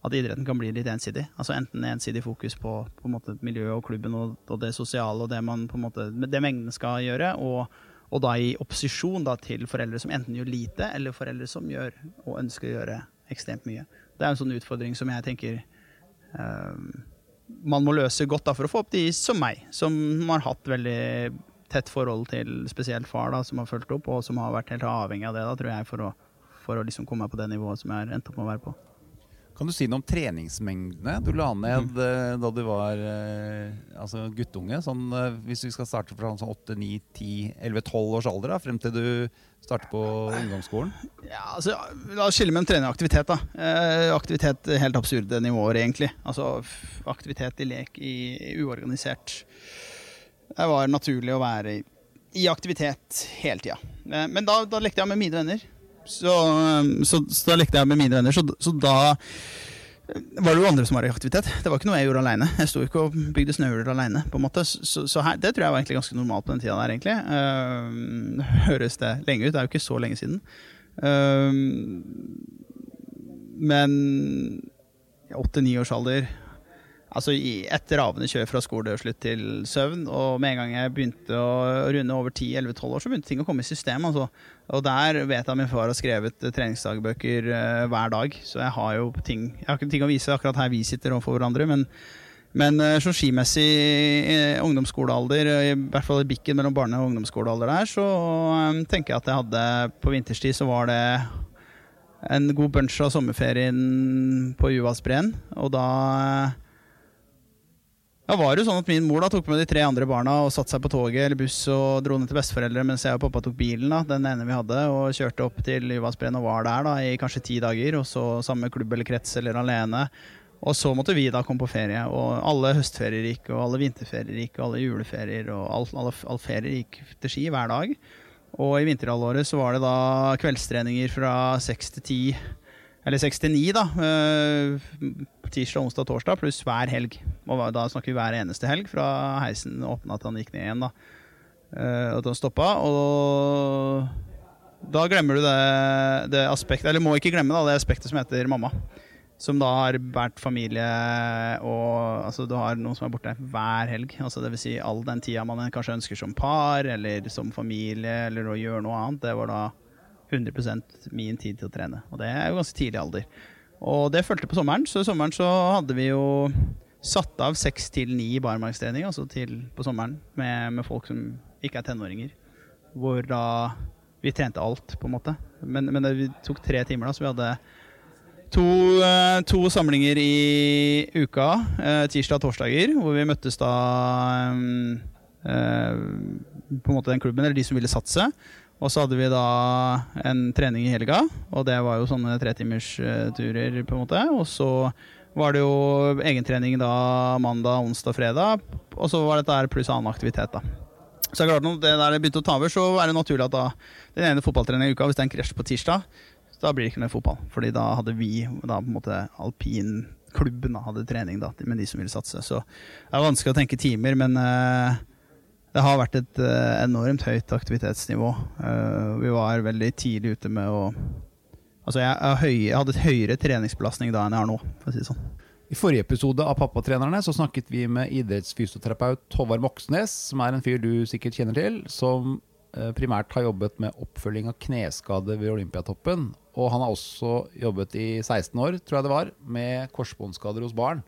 at, idretten kan bli litt ensidig. Altså Enten ensidig fokus på, på en måte, miljøet og klubben og, og, det sosiale og det man på en måte, det mengden skal gjøre, og, og da i opposisjon da, til foreldre som enten gjør lite, eller foreldre som gjør og ønsker å gjøre ekstremt mye. Det er en sånn utfordring som jeg tenker uh, man må løse godt da, for å få opp de som meg, som har hatt veldig tett forhold til spesielt far, da, som har fulgt opp, og som har vært helt avhengig av det, da, tror jeg, for å, for å liksom komme på det nivået som jeg har endt opp med å være på. Kan du si noe om treningsmengdene du la ned mm. Eh, da du var eh, altså guttunge? Sånn, eh, hvis vi skal starte fra sånn 8, 9, 10, 11, 12 års alder, da, frem til du starter på ungdomsskolen? Ja, altså, La oss skille mellom trening og aktivitet. da. Aktivitet helt absurde nivåer, egentlig. Altså aktivitet i lek i, i uorganisert. Det var naturlig å være i, aktivitet hele tida. Men da, da lekte jeg med mine venner. Så, um, så, så, da lekte jeg med mine venner. Så, så, da var det jo andre som var i aktivitet. Det var ikke noe jeg gjorde aleine. Jeg sto ikke og bygde snøhuler aleine. Så, her, det tror jeg var egentlig ganske normalt på den tida der, egentlig. Uh, høres det lenge ut? Det er jo ikke så lenge siden. Uh, men åtte-ni års alder Altså etter ravende kjør fra skole og slutt til søvn. Og med en gang jeg begynte å runde over 10-11-12 år, så begynte ting å komme i system. Altså. Og der vet jeg at min far har skrevet eh, treningsdagbøker uh, hver dag. Så jeg har jo ting Jeg har ikke ting å vise akkurat her vi sitter overfor hverandre, men Men så skimessig i ungdomsskolealder, i hvert fall i bikken mellom barne- og ungdomsskolealder der, så tenker jeg at jeg hadde På vinterstid så var det en god bunch av sommerferien på Juvasbreen, og da da var det jo sånn at Min mor da tok med de tre andre barna og satte seg på toget eller buss og dro ned til besteforeldre, mens jeg og pappa tok bilen, da, den ene vi hadde, og kjørte opp til Juvasbreen og var der da i kanskje ti dager. Og så samme klubb eller krets eller alene. Og så måtte vi da komme på ferie. Og alle høstferier gikk, og alle vinterferier gikk, og alle juleferier og all, alle, alle ferier gikk til ski hver dag. Og i vinterhalvåret så var det da kveldstreninger fra seks til ti. Eller seks til ni, da. Tirsdag, onsdag, torsdag, pluss hver helg. Og da snakker vi hver eneste helg, fra heisen åpna til han gikk ned igjen. da. Uh, at han stoppa. Og da glemmer du det, det aspektet Eller må ikke glemme da, det aspektet som heter mamma. Som da har vært familie og altså, du har noen som er borte hver helg. Altså, vil si all den tida man kanskje ønsker som par eller som familie eller å gjøre noe annet. Det var da 100% min tid til å trene. Og det er jo ganske tidlig alder. Og det fulgte på sommeren, så i sommeren så hadde vi jo satt av seks til ni barmarkstrening altså til, på sommeren med, med, folk som ikke er tenåringer. Hvor da vi trente alt, på en måte. Men, men det tok tre timer, da, så vi hadde to, eh, to samlinger i uka. Eh, tirsdag og torsdager, hvor vi møttes da eh, på en måte den klubben, eller de som ville satse. Og så hadde vi da en trening i helga, og det var jo sånne tretimersturer, på en måte. Og så var det jo egentrening da mandag, onsdag, fredag. Og så var dette her pluss annen aktivitet, da. Så klart når det der begynte å ta over, så er det naturlig at da den ene fotballtreningen i uka, hvis det er en krasj på tirsdag, da blir det ikke noe fotball. Fordi da hadde vi da på en måte alpinklubben hadde trening da, med de som ville satse. Så det er vanskelig å tenke timer, men uh, det har vært et uh, enormt høyt aktivitetsnivå. Uh, vi var veldig tidlig ute med å Altså, jeg, jeg, hadde et høyere treningsbelastning da enn jeg har nå, for å si det sånn. I forrige episode av Pappatrenerne så snakket vi med idrettsfysioterapeut Håvard Moxnes, som er en fyr du sikkert kjenner til, som uh, primært har jobbet med oppfølging av kneskade ved Olympiatoppen. Og han har også jobbet i 16 år, tror jeg det var, med korsbåndskader hos barn.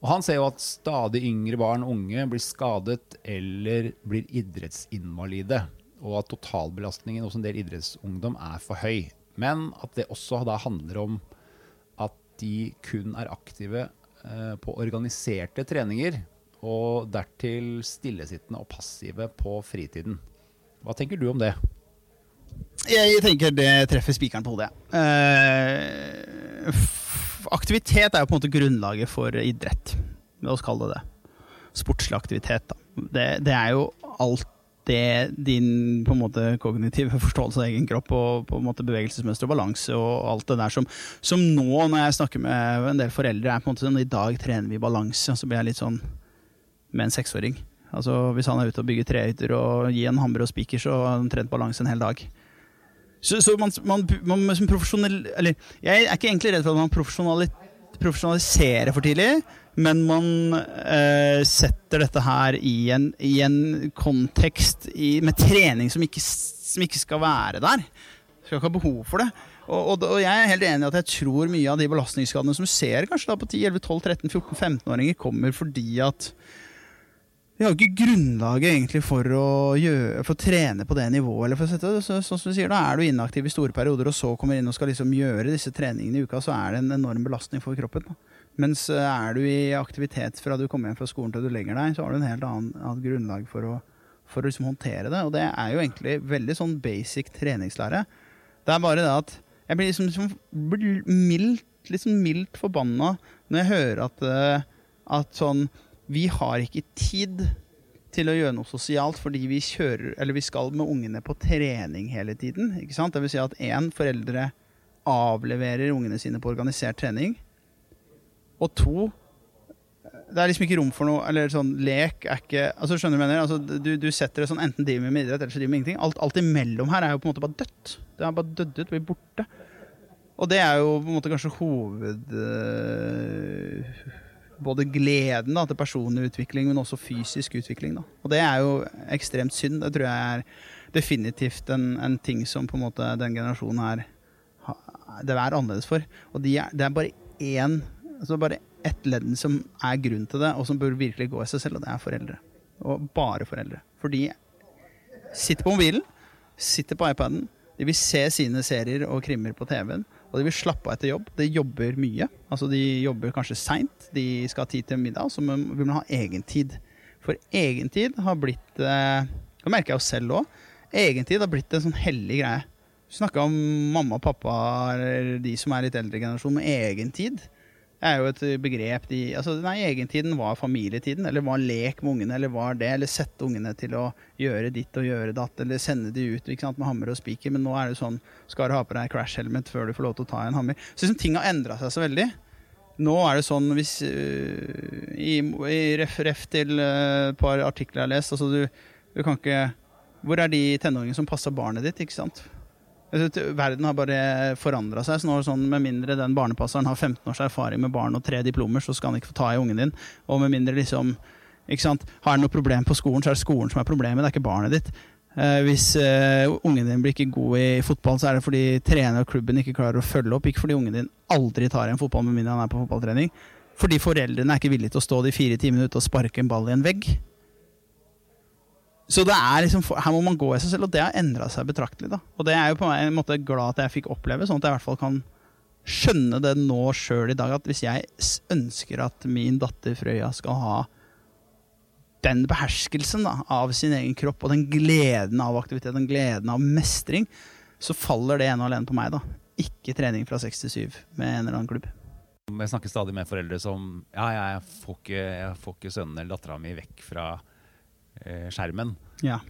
Og Han ser jo at stadig yngre barn og unge blir skadet eller blir idrettsinvalide. Og at totalbelastningen hos en del idrettsungdom er for høy. Men at det også da handler om at de kun er aktive eh, på organiserte treninger. Og dertil stillesittende og passive på fritiden. Hva tenker du om det? Jeg tenker det treffer spikeren på hodet. Eh, aktivitet er jo på en måte grunnlaget for idrett. La oss kalle det det. Sportslig aktivitet. Det, det, er jo alt det din på en måte kognitive forståelse av egen kropp og på en måte bevegelsesmønster og balanse og alt det der som, som, nå, når jeg snakker med en del foreldre, er på en måte sånn I dag trener vi balanse, og så blir jeg litt sånn med en seksåring. Altså Hvis han er ute og bygger trehytter og gir en hammer og spiker, så har han trent balanse en hel dag. Så, så man, man, man, som profesjonell Eller jeg er ikke egentlig redd for at man profesjonaliserer for tidlig, men man eh, setter dette her i en, i en kontekst i, med trening som ikke, som ikke, skal være der. Skal ikke ha behov for det. Og, og, og, jeg er helt enig i at jeg tror mye av de belastningsskadene som ser kanskje da på 10-11-12-13-14-15-åringer, kommer fordi at vi har jo ikke grunnlaget egentlig for å, gjøre, for å trene på det nivået. eller for å sette det. Så, sånn som du sier, Da er du inaktiv i store perioder, og så kommer inn og skal liksom gjøre disse treningene i uka, så er det en enorm belastning for kroppen. Da. Mens eh, er du i aktivitet fra du kommer hjem fra skolen til du legger deg, så har du en helt annen, annen grunnlag for å, for å liksom håndtere det. Og det er jo egentlig veldig sånn basic treningslære. Det er bare det at jeg blir liksom, liksom mildt, liksom mildt forbanna når jeg hører at, eh, at sånn vi har ikke tid til å gjøre noe sosialt fordi vi kjører Eller vi skal med ungene på trening hele tiden. ikke sant? Det vil si at én, foreldre avleverer ungene sine på organisert trening. Og to, det er liksom ikke rom for noe Eller sånn lek er ikke altså Skjønner du hva jeg mener? Altså, du, du, setter det sånn enten driver med idrett eller så driver med ingenting. Alt, alt imellom her er jo på en måte bare dødt. Det er bare dødd ut, blir borte. Og det er jo på en måte kanskje hoved... Øh, både gleden da, til personlig utvikling, men også fysisk utvikling. Da. Og det er jo ekstremt synd. Det tror jeg er definitivt en, en ting som på en måte den generasjonen her det er annerledes for. Og de er, det er bare én altså bare ett ledd som er grunn til det, og som bør virkelig gå i seg selv, og det er foreldre. Og bare foreldre. For de sitter på mobilen, sitter på iPaden, de vil se sine serier og krimmer på TV-en, og de vil slappe av etter jobb. De jobber mye. Altså De jobber kanskje seint, de skal ha tid til middag, så vil man ha egentid. For egentid har blitt eh, Det merker jeg jo selv òg. Egentid har blitt en sånn hellig greie. Snakka om mamma og pappa, eller de som er litt eldre generasjon, med egentid. Er jo et begrep de altså Nei, egentiden var familietiden, eller var lek med ungene, eller var det, eller sette ungene til å gjøre ditt og gjøre datt, eller sende de ut sant, med hammer og spiker. Men nå er det sånn Skal du ha på deg crash helmet før du får lov til å ta en hammer? Så liksom, ting har endra seg så veldig. Nå er det sånn hvis uh, I, i ref, ref til et uh, par artikler jeg har lest altså du, du kan ikke Hvor er de tenåringene som passer barnet ditt, ikke sant? Verden har bare forandra seg. så nå er det sånn, Med mindre den barnepasseren har 15 års erfaring med barn og tre diplomer, så skal han ikke få ta i ungen din. Og med mindre liksom, ikke sant, Har han noe problem på skolen, så er det skolen som er problemet, det er ikke barnet ditt. Eh, hvis eh, ungen din blir ikke god i fotball, så er det fordi trener og klubben ikke klarer å følge opp. Ikke fordi ungen din aldri tar en fotball med mindre han er på fotballtrening. Fordi foreldrene er ikke villige til å stå de fire timene ute og sparke en ball i en vegg. Så det er liksom, her må man gå i seg selv, og det har endra seg betraktelig. da. Og det er jo på en måte glad at jeg fikk oppleve, sånn at jeg i hvert fall kan skjønne det nå sjøl i dag, at hvis jeg ønsker at min datter Frøya skal ha den beherskelsen da, av sin egen kropp og den gleden av aktivitet, den gleden av mestring, så faller det ene og alene på meg. da. Ikke trening fra seks til syv med en eller annen klubb. Jeg snakker stadig med foreldre som ja, jeg får ikke, jeg får ikke sønnen eller dattera mi vekk fra skjermen. Ja.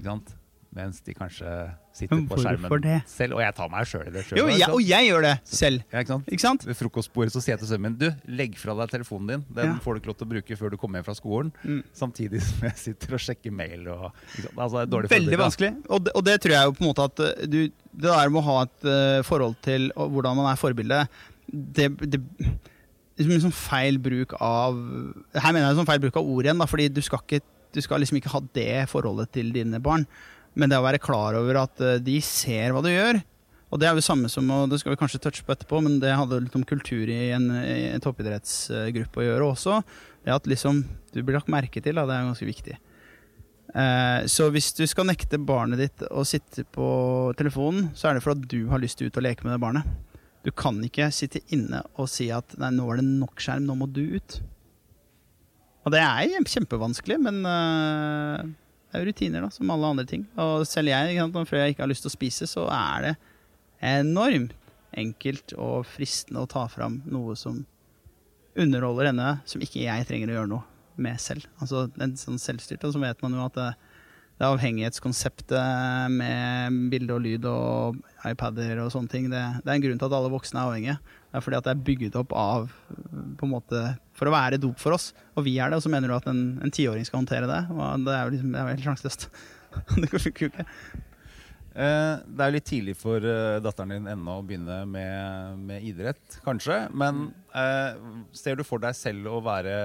Mens de kanskje sitter på skjermen selv. Og jeg tar meg sjøl i det Selv, Jo, jeg, og jeg gjør det selv. Ja, ikke sant? Ikke sant? Ved frokostbordet så sier jeg til sønnen min du, legg fra deg telefonen din. Den ja. får du ikke lov til å bruke før du kommer hjem fra skolen. Mm. Samtidig som jeg sitter og sjekker mail. Og, altså, Veldig vanskelig. Og det, og det, tror jeg jo på en måte at eh, du, Det der med å ha et uh, forhold til hvordan man er forbilde, det, det liksom, liksom feil bruk av Her mener jeg liksom feil bruk av ord igjen, da, fordi du skal ikke du skal liksom ikke ha det forholdet til dine barn. Men det å være klar over at eh, de ser hva du gjør. Og det er jo det samme som, og det skal vi kanskje touche på etterpå, men det hadde litt om kultur i en, i en toppidrettsgruppe å gjøre også. Det at liksom du blir lagt merke til, da, det er ganske viktig. Eh, så hvis du skal nekte barnet ditt å sitte på telefonen, så er det for at du har lyst til ut og leke med det barnet. Du kan ikke sitte inne og si at nei, nå er det nok skjerm, nå må du ut. Og det er kjempevanskelig, men uh, det er jo rutiner, da, som alle andre ting. Og selv jeg, når jeg ikke har lyst til å spise, så er det enormt enkelt og fristende å ta fram noe som underholder henne, som ikke jeg trenger å gjøre noe med selv. Altså en sånn selvstyrt, og så vet man jo at det, det avhengighetskonseptet med bilde og lyd og iPader og sånne ting, det, det, er en grunn til at alle voksne er avhengige. Det er fordi at det er bygget opp av på en måte, for å være dop for oss. Og vi er det, og så mener du at en tiåring skal håndtere det. Og det er jo liksom, helt sjanseløst. det går jo ikke. Eh, det er litt tidlig for uh, datteren din ennå å begynne med, med idrett, kanskje. Men eh, ser du for deg selv å være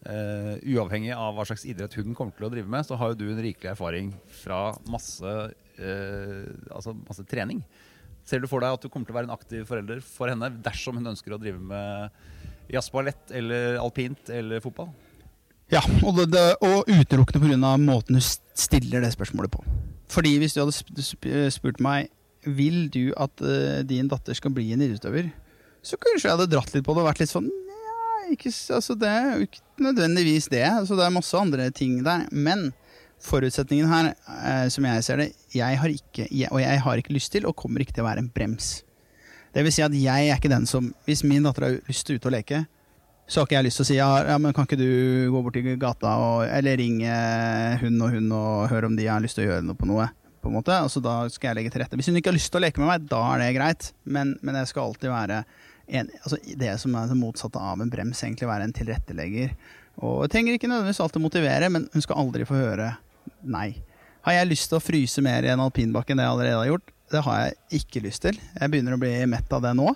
Uh, uavhengig av hva slags idrett hun kommer til å drive med, så har jo du en rikelig erfaring fra masse, uh, altså masse trening. Ser du for deg at du kommer til å være en aktiv forelder for henne dersom hun ønsker å drive med jazzballett eller alpint eller fotball? Ja, og, det, det, og utelukkende pga. måten du stiller det spørsmålet på. Fordi hvis du hadde spurt meg vil du at uh, din datter skal bli en idrettsutøver, så kanskje jeg hadde dratt litt på det og vært litt sånn ikke, altså det er jo ikke nødvendigvis det. Altså det er masse andre ting der. Men forutsetningen her, eh, som jeg ser det, jeg har ikke, jeg, og jeg har ikke lyst til, og kommer ikke til å være en brems. Det vil si at jeg er ikke den som Hvis min datter har lyst til å ut og leke, så har ikke jeg lyst til å si ja, ja, men kan ikke du gå bort til gata og, eller ringe hun og hun og høre om de har lyst til å gjøre noe på noe. på en måte, altså Da skal jeg legge til rette. Hvis hun ikke har lyst til å leke med meg, da er det greit. Men, men jeg skal alltid være en, altså det som er det motsatte av en brems, egentlig være en tilrettelegger. Og jeg trenger ikke nødvendigvis alltid motivere, men hun skal aldri få høre nei. Har jeg lyst til å fryse mer i en alpinbakke enn det jeg allerede har gjort? Det har jeg ikke lyst til. Jeg begynner å bli mett av det nå.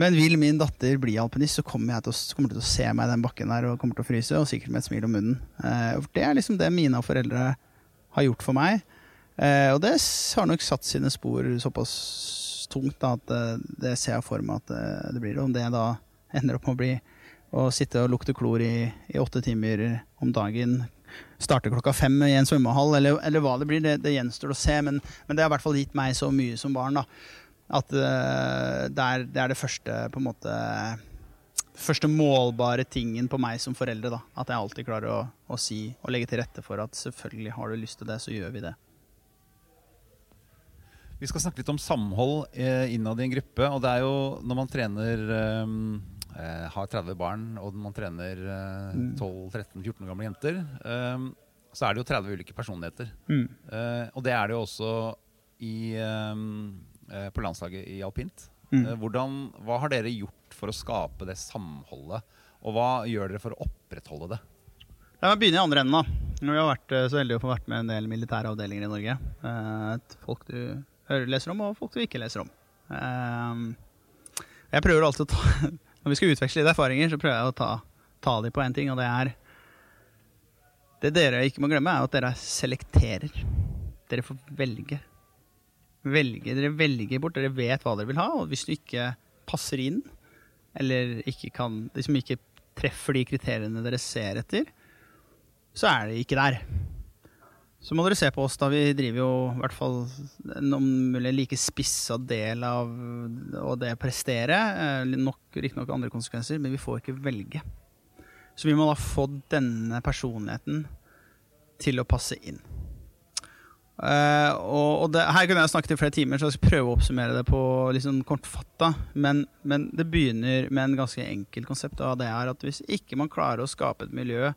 Men vil min datter bli alpinist, så kommer jeg til å, kommer til å se meg i den bakken der og kommer til å fryse, og sikkert med et smil om munnen. Eh, det er liksom det mine foreldre har gjort for meg. Eh, og det har nok satt sine spor såpass tungt da, at det, det, ser jeg for meg at det, det blir. Om det da ender opp med å bli å sitte og lukte klor i, i åtte timer om dagen. Starte klokka fem i en svømmehall, eller, eller hva det blir. Det, det gjenstår å se. Men, men, det har i hvert fall gitt meg så mye som barn da, at uh, det, er, det, er, det første på en måte første målbare tingen på meg som foreldre. da, At jeg alltid klarer å, å si og legge til rette for at selvfølgelig har du lyst til det, så gjør vi det. Vi skal snakke litt om samhold eh, innad i en gruppe. og det er jo Når man trener eh, eh har 30 barn og man trener eh, 12-13-14 mm. gamle jenter, eh, så er det jo 30 ulike personligheter. Mm. Eh, og det er det jo også i, på landslaget i alpint. Mm. Hvordan, hva har dere gjort for å skape det samholdet, og hva gjør dere for å opprettholde det? La meg begynne i andre enden. da. Vi har vært så heldige å få vært med en del militære avdelinger i Norge. Folk du hører, leser om, og folk du ikke leser om. Um, jeg prøver alltid å ta Når vi skal utveksle litt erfaringer, så prøver jeg å ta, ta dem på én ting, og det er Det dere ikke må glemme, er at dere selekterer. Dere får velge. velge. Dere velger bort. Dere vet hva dere vil ha, og hvis du ikke passer inn, eller ikke kan Liksom ikke treffer de kriteriene dere ser etter, så er det ikke der. Så må dere se på oss, da. Vi driver jo i hvert fall en om mulig like spissa del av å det prestere. Eh, nok, Riktignok andre konsekvenser, men vi får ikke velge. Så vi må da få denne personligheten til å passe inn. Uh, og, og det, Her kunne jeg snakket i flere timer, så jeg skal prøve å oppsummere det på liksom kortfatta. Men, men det begynner med en ganske enkel konsept, og det er at hvis ikke man klarer å skape et miljø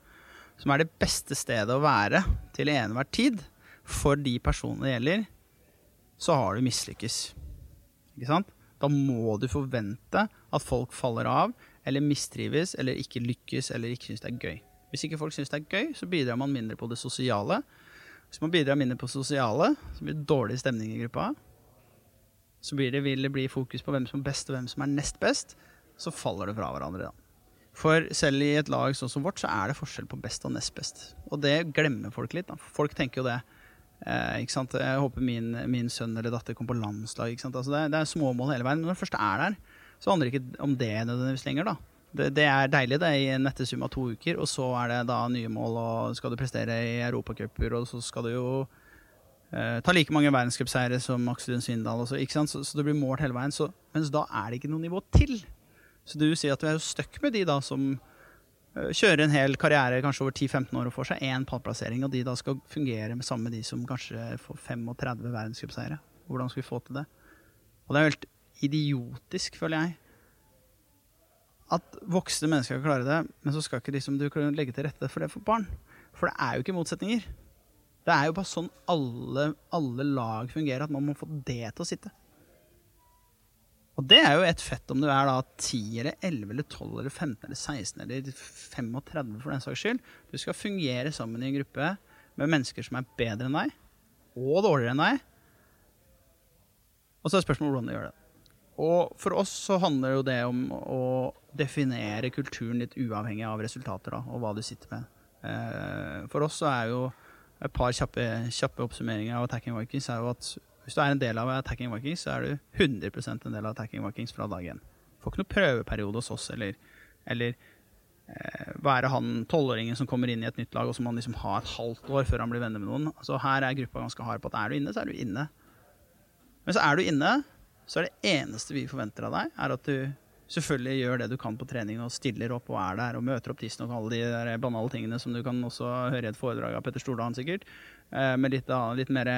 som er det beste stedet å være til enhver tid for de personene det gjelder, så har du mislykkes. Ikke sant? Da må du forvente at folk faller av, eller mistrives, eller ikke lykkes, eller ikke syns det er gøy. Hvis ikke folk syns det er gøy, så bidrar man mindre på det sosiale. Hvis man bidrar mindre på det sosiale, så blir det dårlig stemning i gruppa. Så blir det, vil det bli fokus på hvem som er best, og hvem som er nest best. Så faller det fra hverandre. da. For selv i et lag sånn som vårt, så er det forskjell på best og nest best. Og det glemmer folk litt. Da. Folk tenker jo det. Eh, ikke sant? Jeg håper min, min, sønn eller datter kommer på landslag. Ikke sant? Altså det, det, er småmål hele veien. Men når det først er der, så handler det ikke om det nødvendigvis lenger. da. Det, det, er deilig det i en sum av to uker, og så er det da nye mål, og skal du prestere i europacuper, og så skal du jo eh, ta like mange verdenscupseiere som Aksel Lund Svindal, så, så, så, det blir målt hele veien. Så, mens da er det ikke noe nivå til. Så du sier at du er jo stuck med de da som uh, kjører en hel karriere kanskje over 10-15 år og får seg én pallplassering, og de da skal fungere med sammen med de som kanskje får 35 verdenscupseiere. Hvordan skal vi få til det? Og det er jo helt idiotisk, føler jeg, at voksne mennesker kan klare det, men så skal ikke liksom du legge til rette for det for barn. For det er jo ikke motsetninger. Det er jo bare sånn alle, alle lag fungerer, at man må få det til å sitte. Og det er jo et fett om du er da 10 eller 11 eller 12 eller 15 eller 16 eller 35 for den saks skyld. Du skal fungere sammen i en gruppe med mennesker som er bedre enn deg, og dårligere enn deg. Og så er spørsmålet hvordan du gjør det. Og for oss så handler jo det om å definere kulturen litt uavhengig av resultater da, og hva du sitter med. Eh, for oss så er jo et par kjappe, kjappe oppsummeringer av Attacking Vikings er jo at hvis du er en del av Attacking Vikings, så er du 100% en del av Attacking Vikings fra dag én. Får ikke noe prøveperiode hos oss, eller, eller eh, være han tolvåringen som kommer inn i et nytt lag, og som han liksom har et halvt år før han blir venner med noen. Altså Her er gruppa ganske hard på at er du inne, så er du inne. Men så er du inne, så er det eneste vi forventer av deg, er at du selvfølgelig gjør det du kan på trening og stiller opp og er der og møter opp tidsnok alle de der banale tingene som du kan også høre i et foredrag av Petter Stordalen sikkert. Eh, med litt, litt mer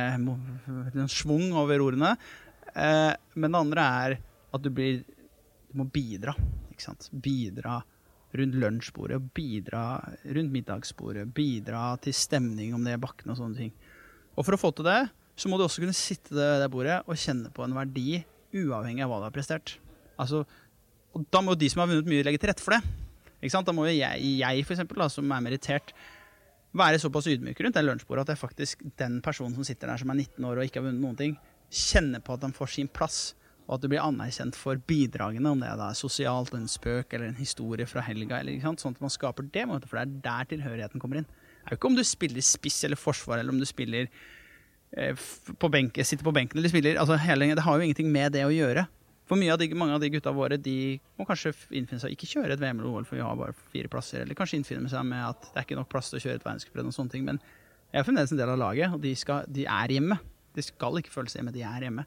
schwung over ordene. Eh, men det andre er at du blir Du må bidra. Bidra rundt lunsjbordet, bidra rundt middagsbordet, bidra til stemning om det er bakken og sånne ting. Og for å få til det, så må du også kunne sitte ved det bordet og kjenne på en verdi uavhengig av hva du har prestert. Altså, og da må jo de som har vunnet mye, legge til rette for det. Da må jo jeg, jeg for eksempel, som er merittert, være såpass ydmyk rundt det lunsjbordet at jeg faktisk, den personen som sitter der som er 19 år og ikke har vunnet noen ting, kjenner på at han får sin plass, og at du blir anerkjent for bidragene, om det er da sosialt, en spøk eller en historie fra helga, eller, sånn at man skaper det, for det er der tilhørigheten kommer inn. Det er jo ikke om du spiller spiss eller forsvar, eller om du spiller eh, på benken, sitter på benken eller spiller altså hele, Det har jo ingenting med det å gjøre. For av de, mange av de gutta våre de må kanskje innfinne seg Ikke kjøre et VM eller OL, for vi har bare fire plasser. Eller kanskje innfinne seg med at det er ikke nok plass til å kjøre et verdenscuprenn og sånne ting. Men jeg er fremdeles en del av laget, og de, skal, de er hjemme. De skal ikke føle seg hjemme, de er hjemme.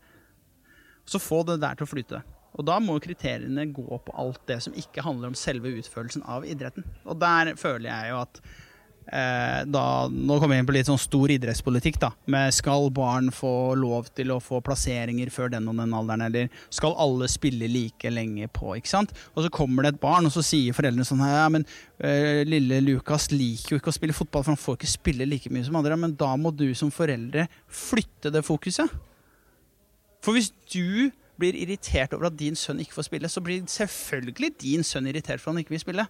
Så få det der til å flyte. Og da må kriteriene gå på alt det som ikke handler om selve utførelsen av idretten. Og der føler jeg jo at da, Nå kommer vi inn på litt sånn stor idrettspolitikk, da. Med skal barn få lov til å få plasseringer før den og den alderen, eller skal alle spille like lenge på, ikke sant? Og så kommer det et barn, og så sier foreldrene sånn her, ja, men eh, lille Lukas liker jo ikke å spille fotball, for han får ikke spille like mye som andre, men da må du som foreldre flytte det fokuset. For hvis du blir irritert over at din sønn ikke får spille, så blir selvfølgelig din sønn irritert for at han ikke vil spille.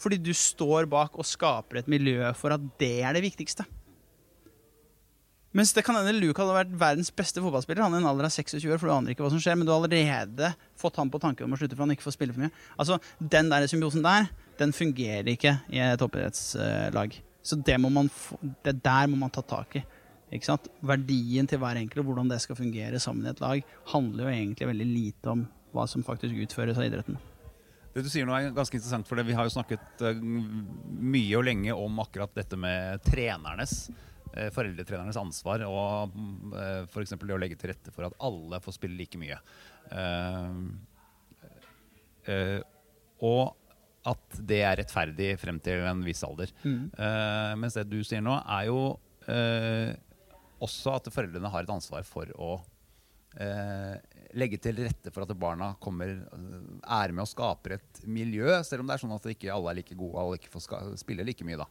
Fordi du står bak og skaper et miljø for at det er det viktigste. Mens det kan hende Luke hadde vært verdens beste fotballspiller. Han er en alder av 26 år, for du aner ikke hva som skjer, men du har allerede fått ham på tanken om å slutte for han ikke får spille for mye. Altså, Den der symbiosen der, den fungerer ikke i et toppidrettslag. Så det, må man få, det der må man ta tak i. Ikke sant? Verdien til hver enkelt og hvordan det skal fungere sammen i et lag, handler jo egentlig veldig lite om hva som faktisk utføres av idretten. Det du sier nå er ganske interessant, for det vi har jo snakket eh, mye og lenge om akkurat dette med trenernes, eh, foreldretrenernes ansvar, og uh, f.eks. det å legge til rette for at alle får spille like mye. Eh, eh, og at det er rettferdig frem til en viss alder. Eh, mens det du sier nå, er jo eh, også at foreldrene har et ansvar for å eh, legge til rette for at barna kommer, eh, er med og skaper et miljø, selv om det er sånn at ikke alle er like gode og ikke får spille like mye. da.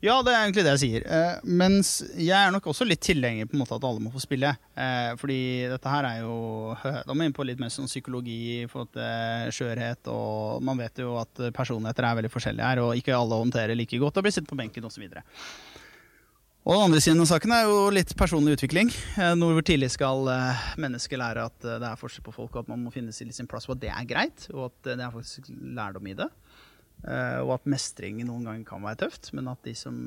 Ja, det er egentlig det jeg sier. Eh, mens jeg er nok også litt tilhenger på en måte at alle må få spille. Eh, fordi dette her er jo Da må vi inn på litt mer sånn psykologi i forhold til skjørhet. Og man vet jo at personligheter er veldig forskjellige her, og ikke alle håndterer like godt og blir sittet på benken osv. Og den andre siden av saken er jo litt personlig utvikling. Eh, Hvor tidlig skal mennesker mennesket lære at eh, det er forskjell på folk, og at man må finne sin plass, og at det er greit, og at eh, det er faktisk lærdom i det. Eh, og at mestring noen ganger kan være tøft, men at de som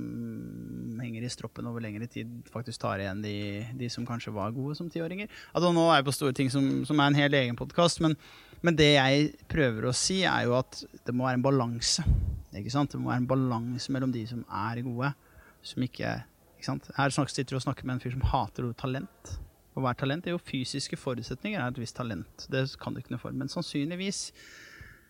henger i stroppen over lengre tid, faktisk tar igjen de, de som kanskje var gode som tiåringer. Altså, nå er jeg på store ting som, som er en hel egen podkast, men, men det jeg prøver å si, er jo at det må være en balanse. Ikke sant? Det må være en balanse mellom de som er gode, som ikke, sant? Her sitter du og snakker med en fyr som hater ordet talent. Og hva er talent? Det er jo fysiske forutsetninger er et visst talent. Det kan du ikke noe for. Men sannsynligvis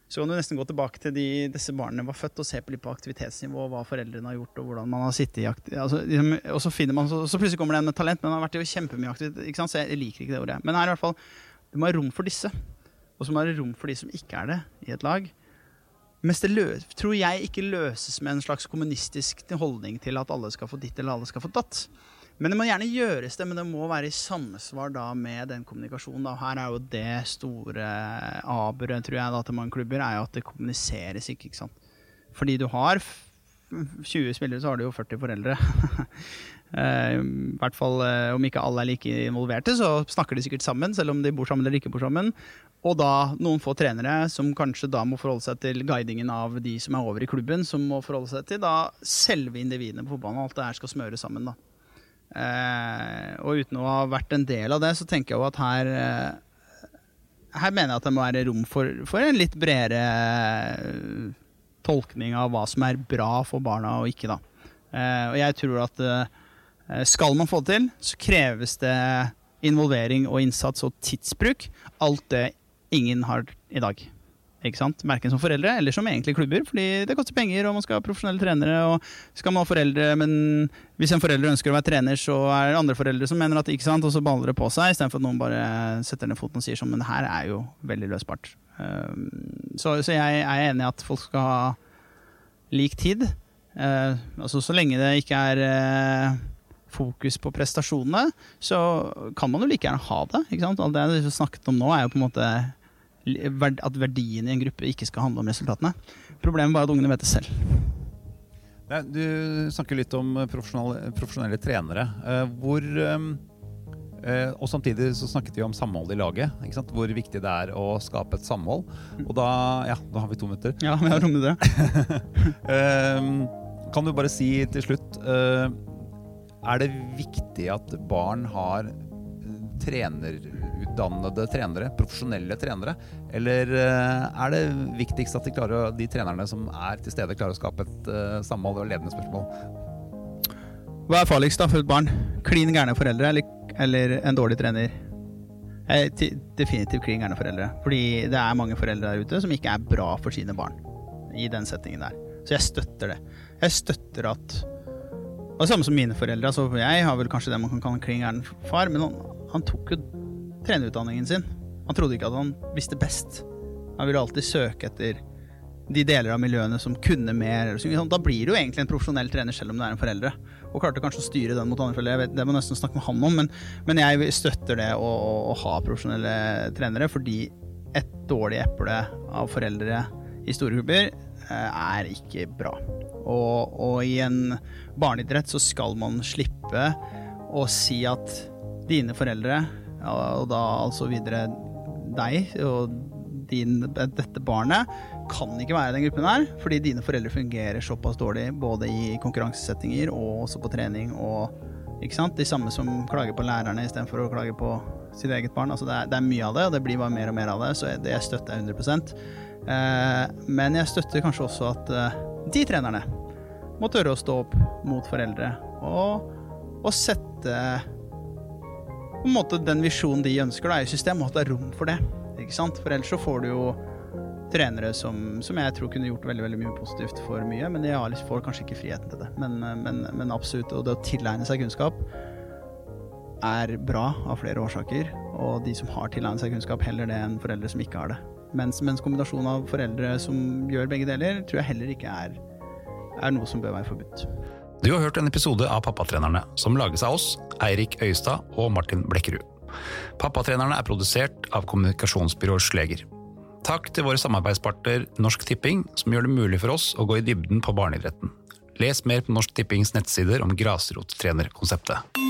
så kan du nesten gå tilbake til de, disse barna var født, og se på litt på aktivitetsnivå, hva foreldrene har gjort, og hvordan man har sittet i aktivitet. Altså, liksom, og så finner man, så, så plutselig kommer det en med talent, men han har vært i kjempemye aktivitet. Ikke sant? Så jeg liker ikke det ordet. Men her i hvert fall, det må være rom for disse. Og så må det være rom for de som ikke er det, i et lag. Mens det tror jeg ikke løses med en slags kommunistisk holdning til at alle skal få ditt eller alle skal få datt. Men det må gjerne gjøres, det, men det må være i samsvar da med den kommunikasjonen. Da. Her er jo det store aberet, tror jeg, da, til mange klubber, er jo at det kommuniseres ikke. ikke sant? Fordi du har 20 spillere, så har du jo 40 foreldre. Eh, I hvert fall eh, om ikke alle er like involverte, så snakker de sikkert sammen, selv om de bor sammen eller ikke bor sammen. Og da noen få trenere som kanskje da må forholde seg til guidingen av de som er over i klubben, som må forholde seg til da selve individene på fotballen. Alt det her skal smøres sammen, da. Eh, og uten å ha vært en del av det, så tenker jeg jo at her Her mener jeg at det må være rom for, for en litt bredere tolkning av hva som er bra for barna og ikke, da. Og jeg tror at skal man få det til, så kreves det involvering og innsats og tidsbruk. Alt det ingen har i dag. Ikke sant? Verken som foreldre eller som egentlig klubber, fordi det koster penger, og man skal ha profesjonelle trenere. og skal man ha foreldre, men Hvis en forelder ønsker å være trener, så er det andre foreldre som mener at ikke sant, og så baller det på seg, istedenfor at noen bare setter ned foten og sier sånn Men det her er jo veldig løsbart. Um, så, så jeg er enig i at folk skal ha lik tid. Eh, altså Så lenge det ikke er eh, fokus på prestasjonene, så kan man jo like gjerne ha det. ikke sant? Alt det har snakket om nå, er jo på en måte at verdien i en gruppe ikke skal handle om resultatene. Problemet er bare at ungene vet det selv. Nei, du snakker litt om profesjonelle, profesjonelle trenere. Eh, hvor eh, eh, Og samtidig så snakket vi om samhold i laget. Hvor viktig det er å skape et samhold. Og da Ja, da har vi to minutter. Ja, vi har rommet det. Eh, kan du bare si til slutt eh, Er det viktig at barn har trenerutdannede trenere, profesjonelle trenere? Eller eh, er det viktigst at de, klarer, de trenerne som er til stede, klarer å skape et uh, samhold og ledende spørsmål? Hva er farligst da for et barn? Klin gærne foreldre eller, eller en dårlig trener? Eh, definitivt klin gærne foreldre. Fordi det er mange foreldre der ute som ikke er bra for sine barn i den settingen der. Så jeg støtter det. Jeg støtter at Og det samme som mine foreldre. Altså jeg har vel kanskje det man kan kalle en klin gæren far, men han, han tok jo trenerutdanningen sin. Han trodde ikke at han visste best. Han ville alltid søke etter de deler av miljøene som kunne mer. Da blir du jo egentlig en profesjonell trener selv om du er en foreldre. Og klarte kanskje å styre den mot andre foreldre. Vet, det må nesten snakke med han om, men, men jeg støtter det å, å, ha profesjonelle trenere, fordi et dårlig eple av foreldre i store grupper er ikke bra. Og, og i en barneidrett så skal man slippe å si at dine foreldre, og da altså videre deg og din, dette barnet, kan ikke være i den gruppen her, fordi dine foreldre fungerer såpass dårlig både i konkurransesettinger og også på trening og ikke sant? De samme som klager på lærerne istedenfor å klage på sitt eget barn. Altså det, er, det, er, mye av det, og det blir bare mer og mer av det, så det jeg støtter jeg 100 eh, Men jeg støtter kanskje også at eh, de trenerne må tørre å stå opp mot foreldre og, og sette på en måte den visjonen de ønsker da, i systemet, og at det er rom for det. Ikke sant? For ellers så får du jo trenere som, som, jeg tror kunne gjort veldig veldig mye positivt for mye, men de får kanskje ikke friheten til det. Men, men, men absolutt, og det å tilegne seg kunnskap er bra av flere årsaker, og de som har tilegnet seg kunnskap, heller det enn foreldre som ikke har det. Mens, mens kombinasjonen av foreldre som gjør begge deler, tror jeg heller ikke er, er noe som bør være forbudt. Du har hørt en episode av Pappatrenerne, som lages av oss, Eirik Øyestad og Martin Blekkerud. Pappatrenerne er produsert av kommunikasjonsbyrået Sleger. Takk til våre samarbeidspartner Norsk Tipping, som gjør det mulig for oss å gå i dybden på barneidretten. Les mer på Norsk Tippings nettsider om grasrottrenerkonseptet.